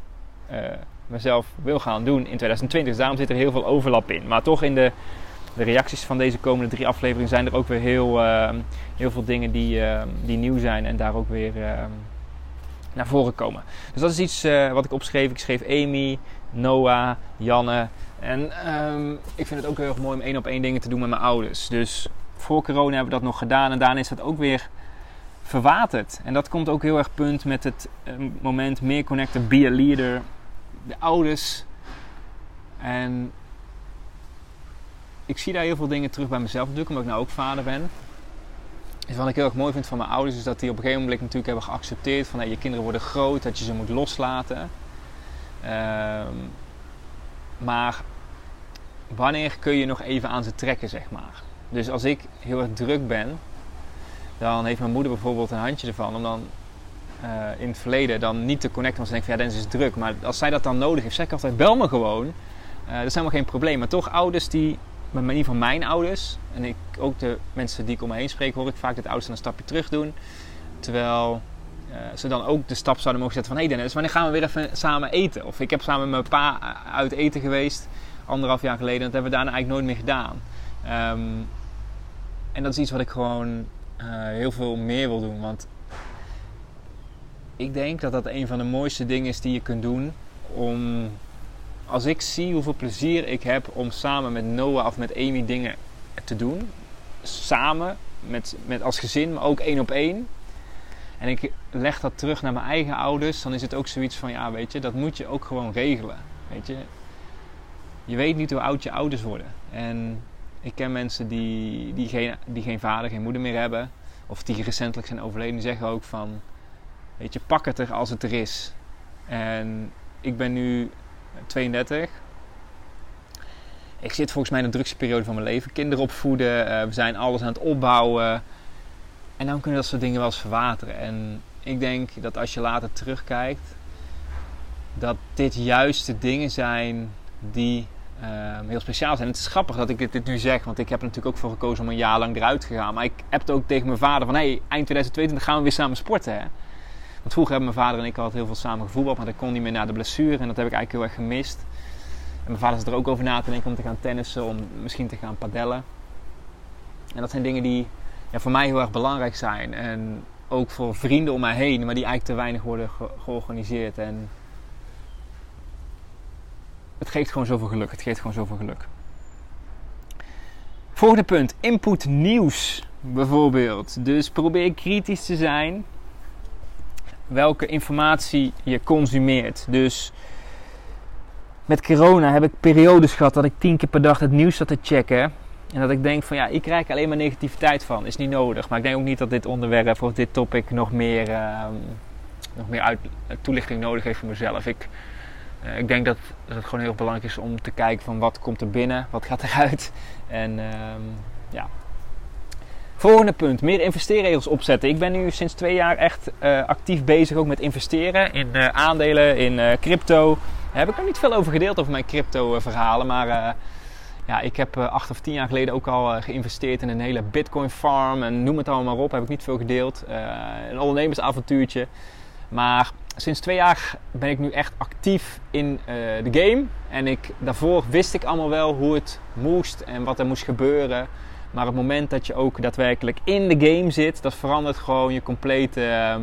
uh, mezelf wil gaan doen in 2020. Dus daarom zit er heel veel overlap in. Maar toch in de, de reacties van deze komende drie afleveringen zijn er ook weer heel, uh, heel veel dingen die, uh, die nieuw zijn en daar ook weer naar voren komen. Dus dat is iets wat ik opschreef. Ik schreef Amy, Noah, Janne, En ehm, ik vind het ook heel erg mooi om één op één dingen te doen met mijn ouders. Dus voor corona hebben we dat nog gedaan en daarna is dat ook weer verwaterd. En dat komt ook heel erg punt met het eh, moment meer connecten, be a leader. De ouders. En ik zie daar heel veel dingen terug bij mezelf natuurlijk, omdat ik nou ook vader ben. Dus wat ik heel erg mooi vind van mijn ouders is dat die op een gegeven moment natuurlijk hebben geaccepteerd van je kinderen worden groot, dat je ze moet loslaten. Ehm, maar wanneer kun je nog even aan ze trekken, zeg maar. Dus als ik heel erg druk ben, dan heeft mijn moeder bijvoorbeeld een handje ervan om dan uh, in het verleden dan niet te connecten. Want ze denkt van ja, Dennis is druk. Maar als zij dat dan nodig heeft, zeg ik altijd bel me gewoon. Uh, dat is helemaal geen probleem. Maar toch ouders die, in ieder geval mijn ouders. En ik, ook de mensen die ik om me heen spreek, hoor ik vaak dat ouders een stapje terug doen. Terwijl uh, ze dan ook de stap zouden mogen zetten van... Hé hey Dennis, wanneer gaan we weer even samen eten? Of ik heb samen met mijn pa uit eten geweest, anderhalf jaar geleden. En dat hebben we daarna eigenlijk nooit meer gedaan. Um, en dat is iets wat ik gewoon uh, heel veel meer wil doen. Want ik denk dat dat een van de mooiste dingen is die je kunt doen. Om, als ik zie hoeveel plezier ik heb om samen met Noah of met Amy dingen te doen. Samen, met, met als gezin, maar ook één op één. En ik leg dat terug naar mijn eigen ouders. Dan is het ook zoiets van, ja weet je, dat moet je ook gewoon regelen. Weet je, je weet niet hoe oud je ouders worden. En ik ken mensen die, die, geen, die geen vader, geen moeder meer hebben. Of die recentelijk zijn overleden. Die zeggen ook van... Weet je, pak het er als het er is. En ik ben nu 32. Ik zit volgens mij in de drukste periode van mijn leven. Kinderen opvoeden. Uh, we zijn alles aan het opbouwen. En dan kunnen dat soort dingen wel eens verwateren. En ik denk dat als je later terugkijkt... Dat dit juist de dingen zijn die uh, heel speciaal zijn. Het is grappig dat ik dit, nu zeg, want ik heb er natuurlijk ook voor gekozen om een jaar lang eruit te gaan. Maar ik heb het ook tegen mijn vader van, hey, eind 2022 gaan we weer samen sporten. Hè? Want vroeger hebben mijn vader en ik altijd heel veel samen gevoetbald, maar dat kon niet meer na de blessure. En dat heb ik eigenlijk heel erg gemist. En mijn vader is er ook over na te denken om te gaan tennissen, om misschien te gaan padellen. En dat zijn dingen die ja, voor mij heel erg belangrijk zijn. En ook voor vrienden om mij heen, maar die eigenlijk te weinig worden ge georganiseerd. En het geeft gewoon zoveel geluk. Het geeft gewoon zoveel geluk. Volgende punt: input nieuws bijvoorbeeld. Dus probeer kritisch te zijn welke informatie je consumeert. Dus met corona heb ik periodes gehad dat ik tien keer per dag het nieuws zat te checken. En dat ik denk van ja, ik krijg alleen maar negativiteit van. Is niet nodig. Maar ik denk ook niet dat dit onderwerp of dit topic nog meer, uh, nog meer uit, toelichting nodig heeft voor mezelf. Ik ik denk dat, dat, het gewoon heel belangrijk is om te kijken van wat komt er binnen, wat gaat eruit. En um, ja. Volgende punt, meer investeerregels opzetten. Ik ben nu sinds twee jaar echt uh, actief bezig ook met investeren in uh, aandelen, in crypto. Daar heb ik nog niet veel over gedeeld over mijn crypto verhalen, maar ja, ik heb acht of tien jaar geleden ook al geïnvesteerd in een hele bitcoin farm en noem het allemaal maar op. Heb ik niet veel gedeeld. een ondernemersavontuurtje. Maar sinds twee jaar ben ik nu echt actief in uh, de game. En ik, daarvoor wist ik allemaal wel hoe het moest en wat er moest gebeuren. Maar het moment dat je ook daadwerkelijk in de game zit, dat verandert gewoon je complete uh,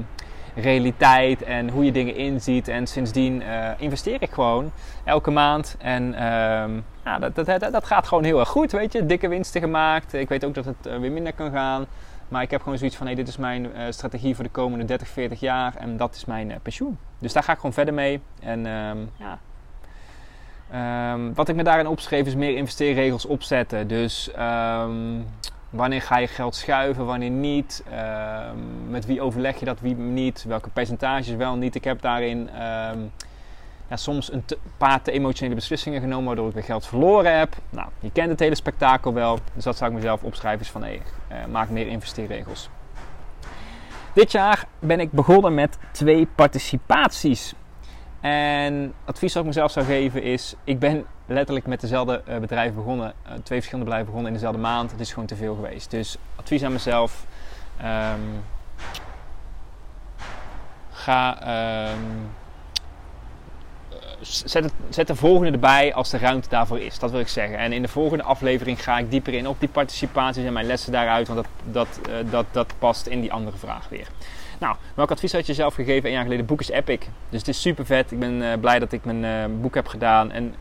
realiteit en hoe je dingen inziet. En sindsdien uh, investeer ik gewoon elke maand. En ehm, dat, dat, dat, dat, gaat gewoon heel erg goed, weet je. Dikke winsten gemaakt. Ik weet ook dat het weer minder kan gaan. Maar ik heb gewoon zoiets van: hey, dit is mijn uh, strategie voor de komende 30, 40 jaar en dat is mijn uh, pensioen. Dus daar ga ik gewoon verder mee. En um, ja. Um, wat ik me daarin opschreef is meer investeerregels opzetten. Dus um, wanneer ga je geld schuiven, wanneer niet? met wie overleg je dat, wie niet? Welke percentages wel niet? Ik heb daarin ja, soms een paar te emotionele beslissingen genomen waardoor ik weer geld verloren heb. Nou, je kent het hele spektakel wel, dus dat zou ik mezelf opschrijven is van hey, uh, maak meer investeerregels. Dit jaar ben ik begonnen met twee participaties. En advies dat ik mezelf zou geven is, ik ben letterlijk met dezelfde uh, bedrijf begonnen, uh, twee verschillende bedrijven begonnen in dezelfde maand. Het is gewoon te veel geweest. Dus advies aan mezelf, um, ga... Um, zet, het, zet de volgende erbij als de ruimte daarvoor is. Dat wil ik zeggen. En in de volgende aflevering ga ik dieper in op die participaties en mijn lessen daaruit. Want dat, dat, uh, dat, dat past in die andere vraag weer. Nou, welk advies had je zelf gegeven een jaar geleden? Boek is epic. Dus het is super vet. Ik ben uh, blij dat ik mijn uh, boek heb gedaan. En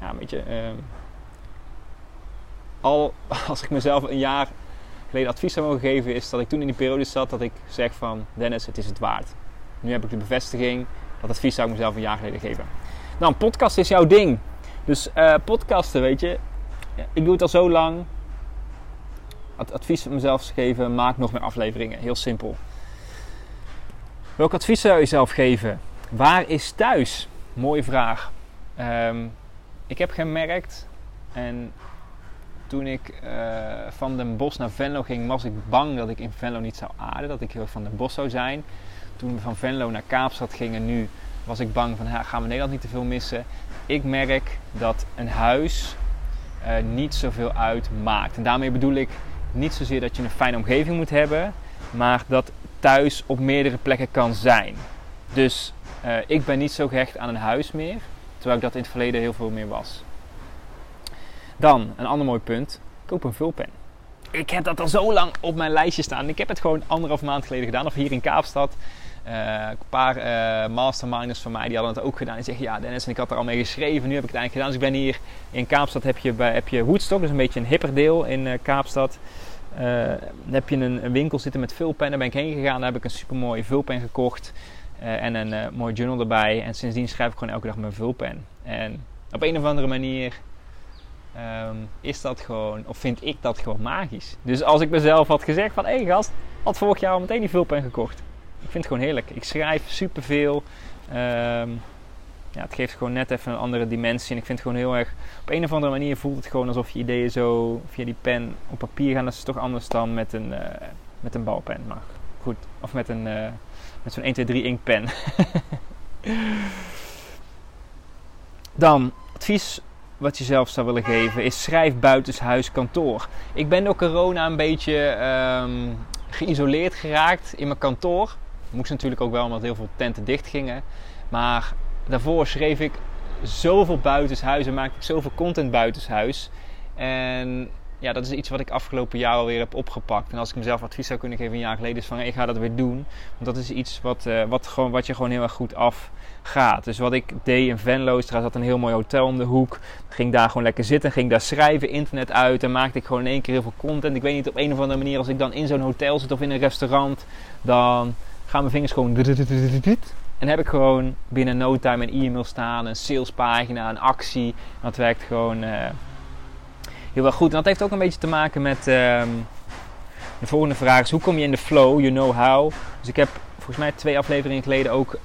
ja, weet je, ehm, al als ik mezelf een jaar geleden advies zou mogen geven, is dat ik toen in die periode zat dat ik zeg van Dennis, het is het waard. Nu heb ik de bevestiging, dat advies zou ik mezelf een jaar geleden geven. Nou, podcast is jouw ding. Dus uh, podcasten, weet je, ik doe het al zo lang. Het advies van mezelf geven, maak nog meer afleveringen. Heel simpel. Welk advies zou je jezelf geven? Waar is thuis? Mooie vraag. Um, ik heb gemerkt, en toen ik uh, van Den Bosch naar Venlo ging, was ik bang dat ik in Venlo niet zou aarden. Dat ik heel van Den Bosch zou zijn. Toen we van Venlo naar Kaapstad gingen, nu was ik bang van gaan we Nederland niet te veel missen. Ik merk dat een huis uh, niet zoveel uitmaakt. En daarmee bedoel ik niet zozeer dat je een fijne omgeving moet hebben, maar dat thuis op meerdere plekken kan zijn. Dus uh, ik ben niet zo gehecht aan een huis meer, terwijl ik dat in het verleden heel veel meer was. Dan, een ander mooi punt, koop een vulpen. Ik heb dat al zo lang op mijn lijstje staan. Ik heb het gewoon anderhalf maand geleden gedaan, of hier in Kaapstad. Uh, een paar uh, masterminders van mij die hadden het ook gedaan. Die zeggen, ja Dennis, en ik had er al mee geschreven. Nu heb ik het eigenlijk gedaan. Dus ik ben hier in Kaapstad, heb je, bij, heb je Woodstock. dus een beetje een hipper deel in uh, Kaapstad. dan heb je een, winkel zitten met vulpennen. Daar ben ik heen gegaan. Daar heb ik een super mooie vulpen gekocht. en een mooi journal erbij. En sindsdien schrijf ik gewoon elke dag mijn vulpen. En op een of andere manier um, is dat gewoon, of vind ik dat gewoon magisch. Dus als ik mezelf had gezegd van, hé gast, had vorig jaar al meteen die vulpen gekocht. Ik vind het gewoon heerlijk. Ik schrijf superveel. Um, ja, het geeft gewoon net even een andere dimensie. En ik vind het gewoon heel erg... Op een of andere manier voelt het gewoon alsof je ideeën zo via die pen op papier gaan. Dat is toch anders dan met een, uh, met een balpen. Maar goed. Of met, een, uh, met zo'n 1, 2, 3 inkpen. dan, advies wat je zelf zou willen geven is schrijf buitenshuis kantoor. Ik ben door corona een beetje um, geïsoleerd geraakt in mijn kantoor. Moest natuurlijk ook wel omdat heel veel tenten dicht gingen. Maar daarvoor schreef ik zoveel buitenshuis en maakte ik zoveel content buitenshuis. En ja, dat is iets wat ik afgelopen jaar alweer heb opgepakt. En als ik mezelf advies zou kunnen geven een jaar geleden, is van ik ga dat weer doen. Want dat is iets wat, uh, wat, gewoon, wat je gewoon heel erg goed afgaat. Dus wat ik deed in Venlo, er zat een heel mooi hotel om de hoek. Ging daar gewoon lekker zitten, ging daar schrijven, internet uit. En maakte ik gewoon in één keer heel veel content. Ik weet niet, op een of andere manier, als ik dan in zo'n hotel zit of in een restaurant, dan gaan mijn vingers gewoon. En heb ik gewoon binnen no time een e-mail staan, een salespagina, een actie. Dat werkt gewoon. Heel wel goed. En dat heeft ook een beetje te maken met de volgende vraag is hoe kom je in de flow, you know how. Dus ik heb volgens mij twee afleveringen geleden ook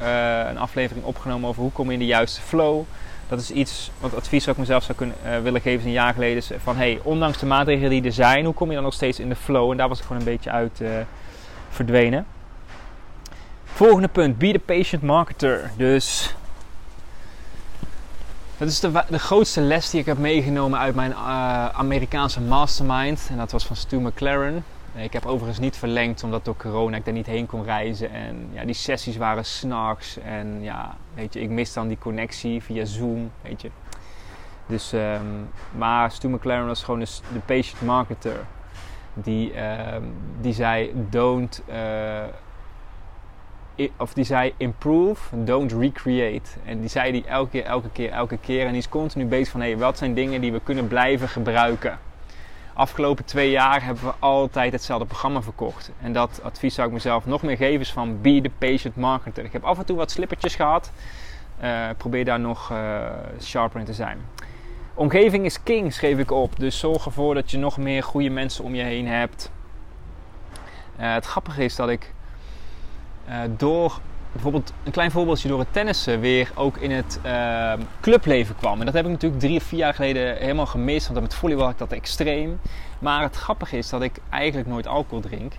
een aflevering opgenomen over hoe kom je in de juiste flow. Dat is iets wat advies wat ik mezelf zou kunnen, willen geven een jaar geleden. Is van hey, ondanks de maatregelen die er zijn, hoe kom je dan nog steeds in de flow? En daar was ik gewoon een beetje uit verdwenen. Volgende punt, be the patient marketer. Dus dat is de, de, grootste les die ik heb meegenomen uit mijn uh, Amerikaanse mastermind. En dat was van Stu McLaren. Ik heb overigens niet verlengd omdat door corona ik daar niet heen kon reizen. En ja, die sessies waren s'nachts. En ja, weet je, ik mis dan die connectie via Zoom, weet je. Dus, um, maar Stu McLaren was gewoon de, de patient marketer. Die, um, die zei, don't... Uh, of die zei improve, don't recreate. En die zei die elke keer, elke keer, elke keer. En die is continu bezig van, hé, hey, wat zijn dingen die we kunnen blijven gebruiken? Afgelopen twee jaar hebben we altijd hetzelfde programma verkocht. En dat advies zou ik mezelf nog meer geven is van be the patient marketer. Ik heb af en toe wat slippertjes gehad. Uh, probeer daar nog uh, sharper in te zijn. Omgeving is king, schreef ik op. Dus zorg ervoor dat je nog meer goede mensen om je heen hebt. Uh, het grappige is dat ik uh, door bijvoorbeeld een klein voorbeeldje door het tennissen weer ook in het uh, clubleven kwam. En dat heb ik natuurlijk drie of vier jaar geleden helemaal gemist, want met volleybal had ik dat extreem. Maar het grappige is dat ik eigenlijk nooit alcohol drink.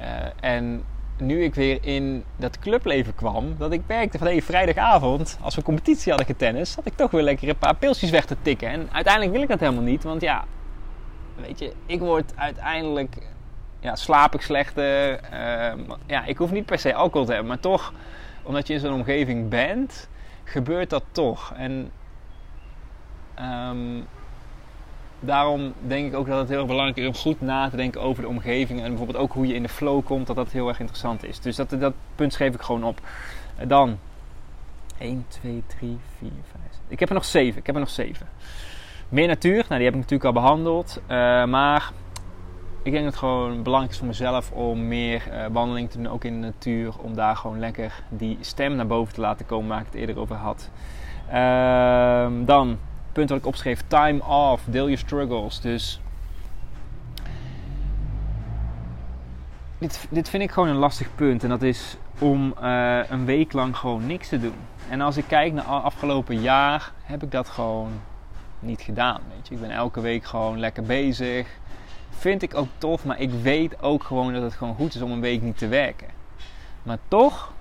Uh, en nu ik weer in dat clubleven kwam, dat ik merkte van hey, vrijdagavond, als we competitie hadden getennis, had ik toch weer lekker een paar pilsjes weg te tikken. En uiteindelijk wil ik dat helemaal niet, want ja, weet je, ik word uiteindelijk ja, slaap ik slechter. Uh, ja, ik hoef niet per se alcohol te hebben, maar toch, omdat je in zo'n omgeving bent, gebeurt dat toch. En um, daarom denk ik ook dat het heel belangrijk is om goed na te denken over de omgeving. En bijvoorbeeld ook hoe je in de flow komt, dat dat heel erg interessant is. Dus dat, dat punt schreef ik gewoon op. Dan, 1, 2, 3, 4, 5. Ik heb er nog 7. Ik heb er nog 7. Meer natuur, nou die heb ik natuurlijk al behandeld. Uh, maar ik denk dat het gewoon belangrijk is voor mezelf om meer uh, wandeling te doen, ook in de natuur. Om daar gewoon lekker die stem naar boven te laten komen waar ik het eerder over had. Uh, dan, punt wat ik opschreef, time off, deel je struggles. Dus dit, dit vind ik gewoon een lastig punt. En dat is om uh, een week lang gewoon niks te doen. En als ik kijk naar afgelopen jaar, heb ik dat gewoon niet gedaan. Weet je. Ik ben elke week gewoon lekker bezig. Vind ik ook tof, maar ik weet ook gewoon dat het gewoon goed is om een week niet te werken. Maar toch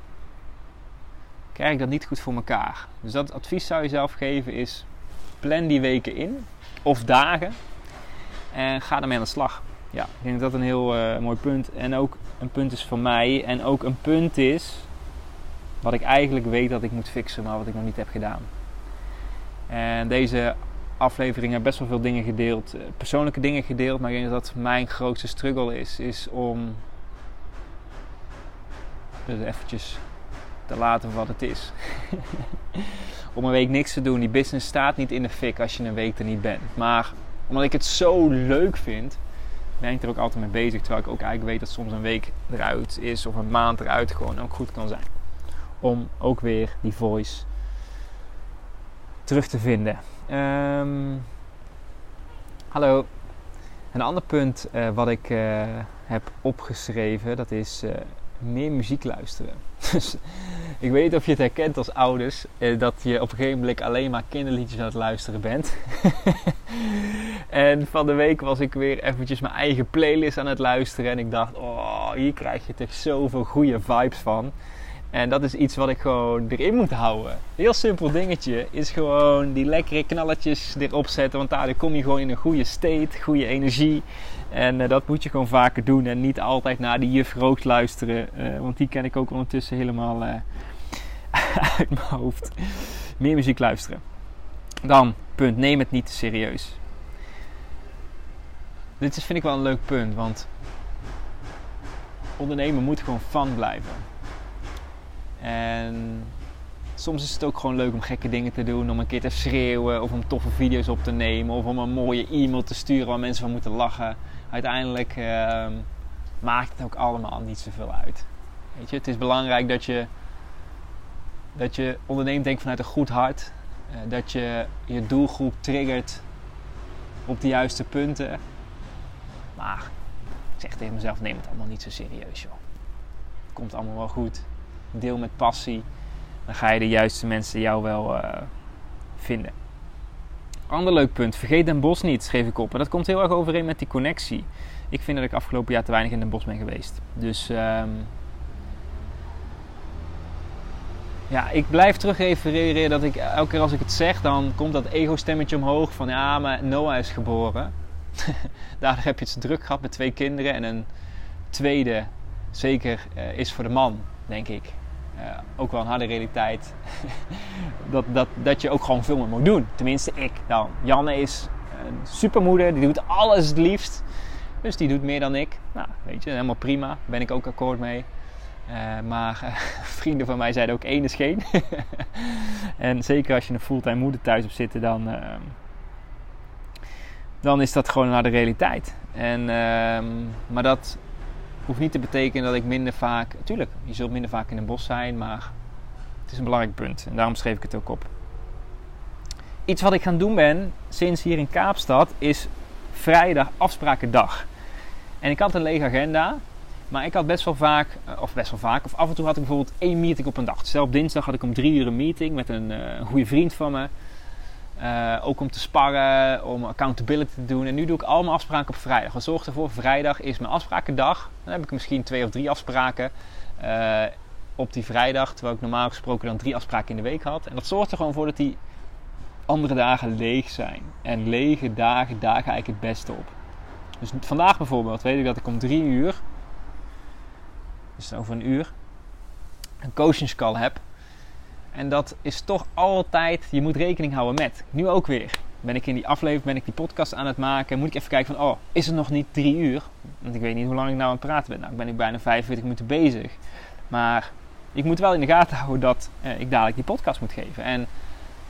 krijg ik dat niet goed voor elkaar. Dus dat advies zou je zelf geven is: plan die weken in of dagen en ga ermee aan de slag. Ja, ik denk dat dat een heel uh, mooi punt en ook een punt is voor mij en ook een punt is wat ik eigenlijk weet dat ik moet fixen, maar wat ik nog niet heb gedaan. En deze aflevering heb best wel veel dingen gedeeld, eh, persoonlijke dingen gedeeld, maar ik denk dat dat mijn grootste struggle is, is om dus eventjes te laten wat het is. om een week niks te doen. Die business staat niet in de fik als je een week er niet bent. Maar omdat ik het zo leuk vind, ben ik er ook altijd mee bezig. Terwijl ik ook eigenlijk weet dat soms een week eruit is of een maand eruit gewoon ook goed kan zijn. Om ook weer die voice terug te vinden. Um, hallo. Een ander punt uh, wat ik uh, heb opgeschreven, dat is uh, meer muziek luisteren. Dus ik weet of je het herkent als ouders, dat je op een gegeven moment alleen maar kinderliedjes aan het luisteren bent. en van de week was ik weer eventjes mijn eigen playlist aan het luisteren en ik dacht, oh, hier krijg je toch zoveel goede vibes van. En dat is iets wat ik gewoon erin moet houden. Heel simpel dingetje is gewoon die lekkere knalletjes erop zetten. Want daardoor kom je gewoon in een goede state, goede energie. En uh, dat moet je gewoon vaker doen. En niet altijd naar die juf Roos luisteren. Uh, want die ken ik ook ondertussen helemaal uh, uit mijn hoofd. Meer muziek luisteren. Dan, punt, neem het niet te serieus. Dit is, vind ik wel een leuk punt. Want ondernemen moet gewoon fun blijven. En soms is het ook gewoon leuk om gekke dingen te doen. Om een keer te schreeuwen of om toffe video's op te nemen. Of om een mooie e-mail te sturen waar mensen van moeten lachen. Uiteindelijk uh, maakt het ook allemaal niet zoveel uit. Weet je, het is belangrijk dat je, dat je onderneemt denk vanuit een goed hart. Uh, dat je je doelgroep triggert op de juiste punten. Maar ik zeg tegen mezelf, neem het allemaal niet zo serieus joh. Komt allemaal wel goed deel met passie, dan ga je de juiste mensen jou wel uh, vinden. Ander leuk punt, vergeet Den Bos niet, schreef ik op. En dat komt heel erg overeen met die connectie. Ik vind dat ik afgelopen jaar te weinig in Den Bos ben geweest. Dus um, ja, ik blijf terug refereren dat ik elke keer als ik het zeg, dan komt dat ego-stemmetje omhoog van ja, maar Noah is geboren. Daardoor heb je het druk gehad met twee kinderen en een tweede zeker uh, is voor de man, denk ik. Uh, ook wel een harde realiteit. dat, dat, dat je ook gewoon veel meer moet doen. Tenminste, ik dan. Janne is een supermoeder, die doet alles het liefst. Dus die doet meer dan ik. Nou, weet je, helemaal prima. Daar ben ik ook akkoord mee. Uh, maar uh, vrienden van mij zeiden ook één is geen. en zeker als je een fulltime moeder thuis hebt zitten, dan, uh, dan is dat gewoon naar de realiteit. En, ehm, maar dat hoeft niet te betekenen dat ik minder vaak. Tuurlijk, je zult minder vaak in een bos zijn, maar het is een belangrijk punt. En daarom schreef ik het ook op. Iets wat ik gaan doen ben sinds hier in Kaapstad is vrijdag afsprakendag. En ik had een lege agenda, maar ik had best wel vaak, eh, of best wel vaak, of af en toe had ik bijvoorbeeld één meeting op een dag. Stel dinsdag had ik om drie uur een meeting met een, uh, een goede vriend van me. Uh, ook om te sparren, om accountability te doen. En nu doe ik allemaal afspraken op vrijdag. Wat zorgt ervoor? Vrijdag is mijn afsprakendag. Dan heb ik misschien twee of drie afspraken uh, op die vrijdag. Terwijl ik normaal gesproken dan drie afspraken in de week had. En dat zorgt er gewoon voor dat die andere dagen leeg zijn. En lege dagen dagen eigenlijk het beste op. Dus vandaag bijvoorbeeld weet ik dat ik om drie uur, dus over een uur, een coachingscall heb en dat is toch altijd, je moet rekening houden met. Nu ook weer. Ben ik in die aflevering, ben ik die podcast aan het maken. Moet ik even kijken van, oh, is het nog niet drie uur? Want ik weet niet hoe lang ik nou aan het praten ben. Nou, ik ben ik bijna 45 minuten bezig. Maar ik moet wel in de gaten houden dat eh, ik dadelijk die podcast moet geven. En,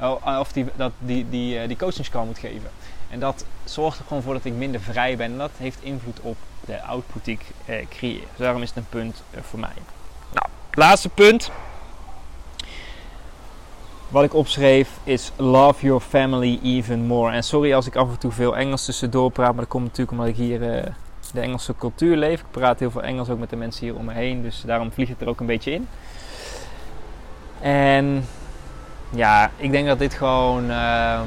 oh, of die, dat die, die, uh, die coachingscall moet geven. En dat zorgt er gewoon voor dat ik minder vrij ben. En dat heeft invloed op de output die ik eh, creëer. Dus daarom is het een punt eh, voor mij. Nou, laatste punt. Wat ik opschreef is Love your family even more. En sorry als ik af en toe veel Engels tussendoor praat. Maar dat komt natuurlijk omdat ik hier uh, de Engelse cultuur leef. Ik praat heel veel Engels ook met de mensen hier om me heen. Dus daarom vliegt het er ook een beetje in. En ja, ik denk dat dit gewoon... Uh,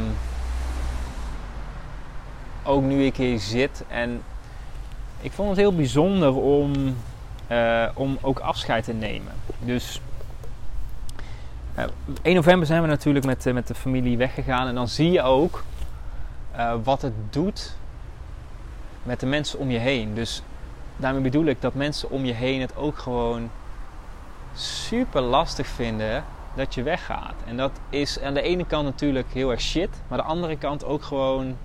ook nu ik hier zit. En ik vond het heel bijzonder om, uh, om ook afscheid te nemen. Dus 1 november zijn we natuurlijk met, uh, met de familie weggegaan. En dan zie je ook uh, wat het doet met de mensen om je heen. Dus daarmee bedoel ik dat mensen om je heen het ook gewoon super lastig vinden dat je weggaat. En dat is aan de ene kant natuurlijk heel erg shit, maar aan de andere kant ook gewoon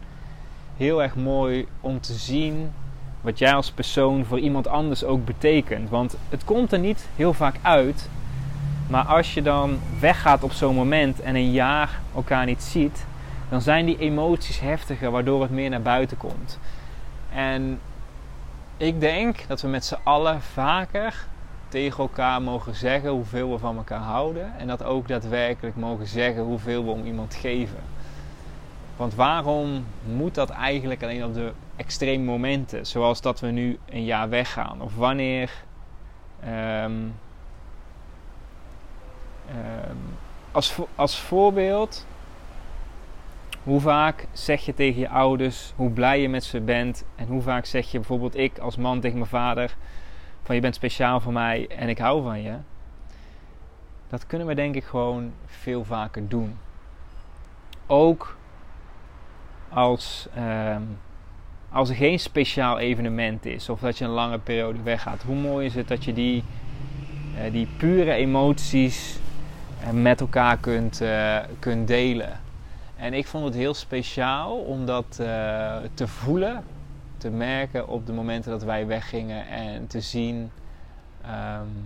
heel erg mooi om te zien wat jij als persoon voor iemand anders ook betekent. Want het komt er niet heel vaak uit. Maar als je dan weggaat op zo'n moment en een jaar elkaar niet ziet, dan zijn die emoties heftiger, waardoor het meer naar buiten komt. En ik denk dat we met z'n allen vaker tegen elkaar mogen zeggen hoeveel we van elkaar houden. En dat ook daadwerkelijk mogen zeggen hoeveel we om iemand geven. Want waarom moet dat eigenlijk alleen op de extreme momenten, zoals dat we nu een jaar weggaan? Of wanneer. Um, als, als voorbeeld, hoe vaak zeg je tegen je ouders hoe blij je met ze bent? En hoe vaak zeg je bijvoorbeeld ik als man tegen mijn vader: van je bent speciaal voor mij en ik hou van je? Dat kunnen we denk ik gewoon veel vaker doen. Ook als, uh, als er geen speciaal evenement is of dat je een lange periode weggaat. Hoe mooi is het dat je die, uh, die pure emoties met elkaar kunt, uh, kunt delen. En ik vond het heel speciaal om dat te voelen, te merken op de momenten dat wij weggingen en te zien um,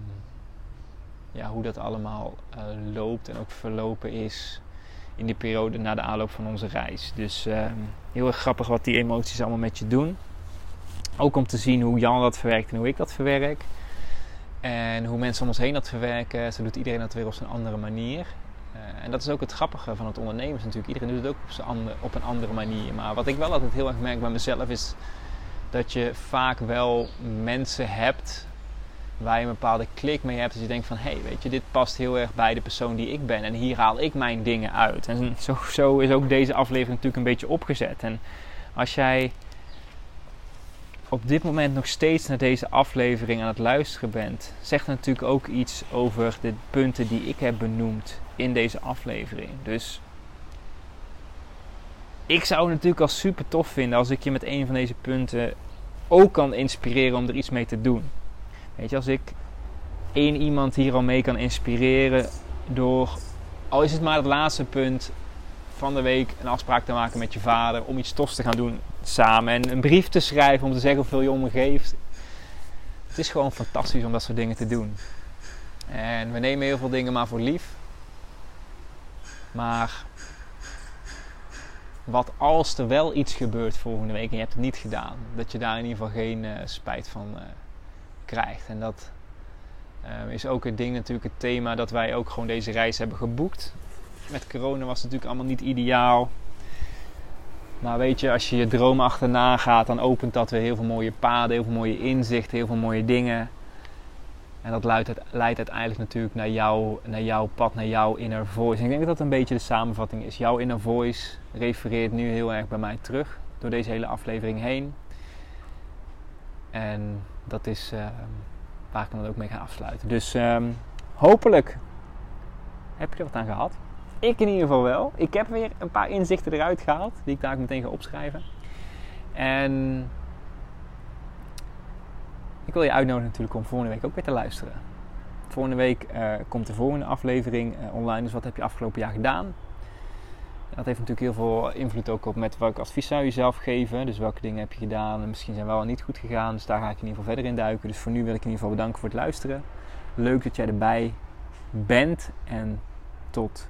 ja, hoe dat allemaal loopt en ook verlopen is in die periode na de aanloop van onze reis. Dus uh, heel erg grappig wat die emoties allemaal met je doen. Ook om te zien hoe Jan dat verwerkt en hoe ik dat verwerk. En hoe mensen om ons heen dat verwerken. Zo doet iedereen dat weer op zijn andere manier. Uh, en dat is ook het grappige van het ondernemen natuurlijk. Iedereen doet het ook op, zijn op een andere manier. Maar wat ik wel altijd heel erg merk bij mezelf is dat je vaak wel mensen hebt waar je een bepaalde klik mee hebt. Dat je denkt van, hé, hey, weet je, dit past heel erg bij de persoon die ik ben. En hier haal ik mijn dingen uit. En zo is ook deze aflevering natuurlijk een beetje opgezet. En als jij op dit moment nog steeds naar deze aflevering aan het luisteren bent, zegt natuurlijk ook iets over de punten die ik heb benoemd in deze aflevering. Dus ik zou het natuurlijk al super tof vinden als ik je met een van deze punten ook kan inspireren om er iets mee te doen. Weet je, als ik één iemand hier al mee kan inspireren door, al is het maar het laatste punt van de week, een afspraak te maken met je vader om iets tofs te gaan doen samen en een brief te schrijven om te zeggen hoeveel je om geeft. Het is gewoon fantastisch om dat soort dingen te doen. En we nemen heel veel dingen maar voor lief. Maar wat als er wel iets gebeurt volgende week en je hebt het niet gedaan, dat je daar in ieder geval geen uh, spijt van uh, krijgt. En dat uh, is ook het ding natuurlijk, het thema dat wij ook gewoon deze reis hebben geboekt. Met corona was het natuurlijk allemaal niet ideaal. Maar weet je, als je je droom achterna gaat, dan opent dat weer heel veel mooie paden, heel veel mooie inzichten, heel veel mooie dingen. En dat leidt, leidt uiteindelijk natuurlijk naar, jou, naar jouw pad, naar jouw inner voice. Ik denk dat dat een beetje de samenvatting is. Jouw inner voice refereert nu heel erg bij mij terug door deze hele aflevering heen. En dat is uh, waar ik dan ook mee ga afsluiten. Dus um, hopelijk heb je er wat aan gehad. Ik in ieder geval wel. Ik heb weer een paar inzichten eruit gehaald, die ik daar meteen ga opschrijven. En ik wil je uitnodigen natuurlijk om volgende week ook weer te luisteren. Volgende week uh, komt de volgende aflevering uh, online. Dus wat heb je afgelopen jaar gedaan? Dat heeft natuurlijk heel veel invloed ook op met welk advies zou je zelf geven. Dus welke dingen heb je gedaan en misschien zijn wel niet goed gegaan. Dus daar ga ik in ieder geval verder in duiken. Dus voor nu wil ik in ieder geval bedanken voor het luisteren. Leuk dat jij erbij bent. En tot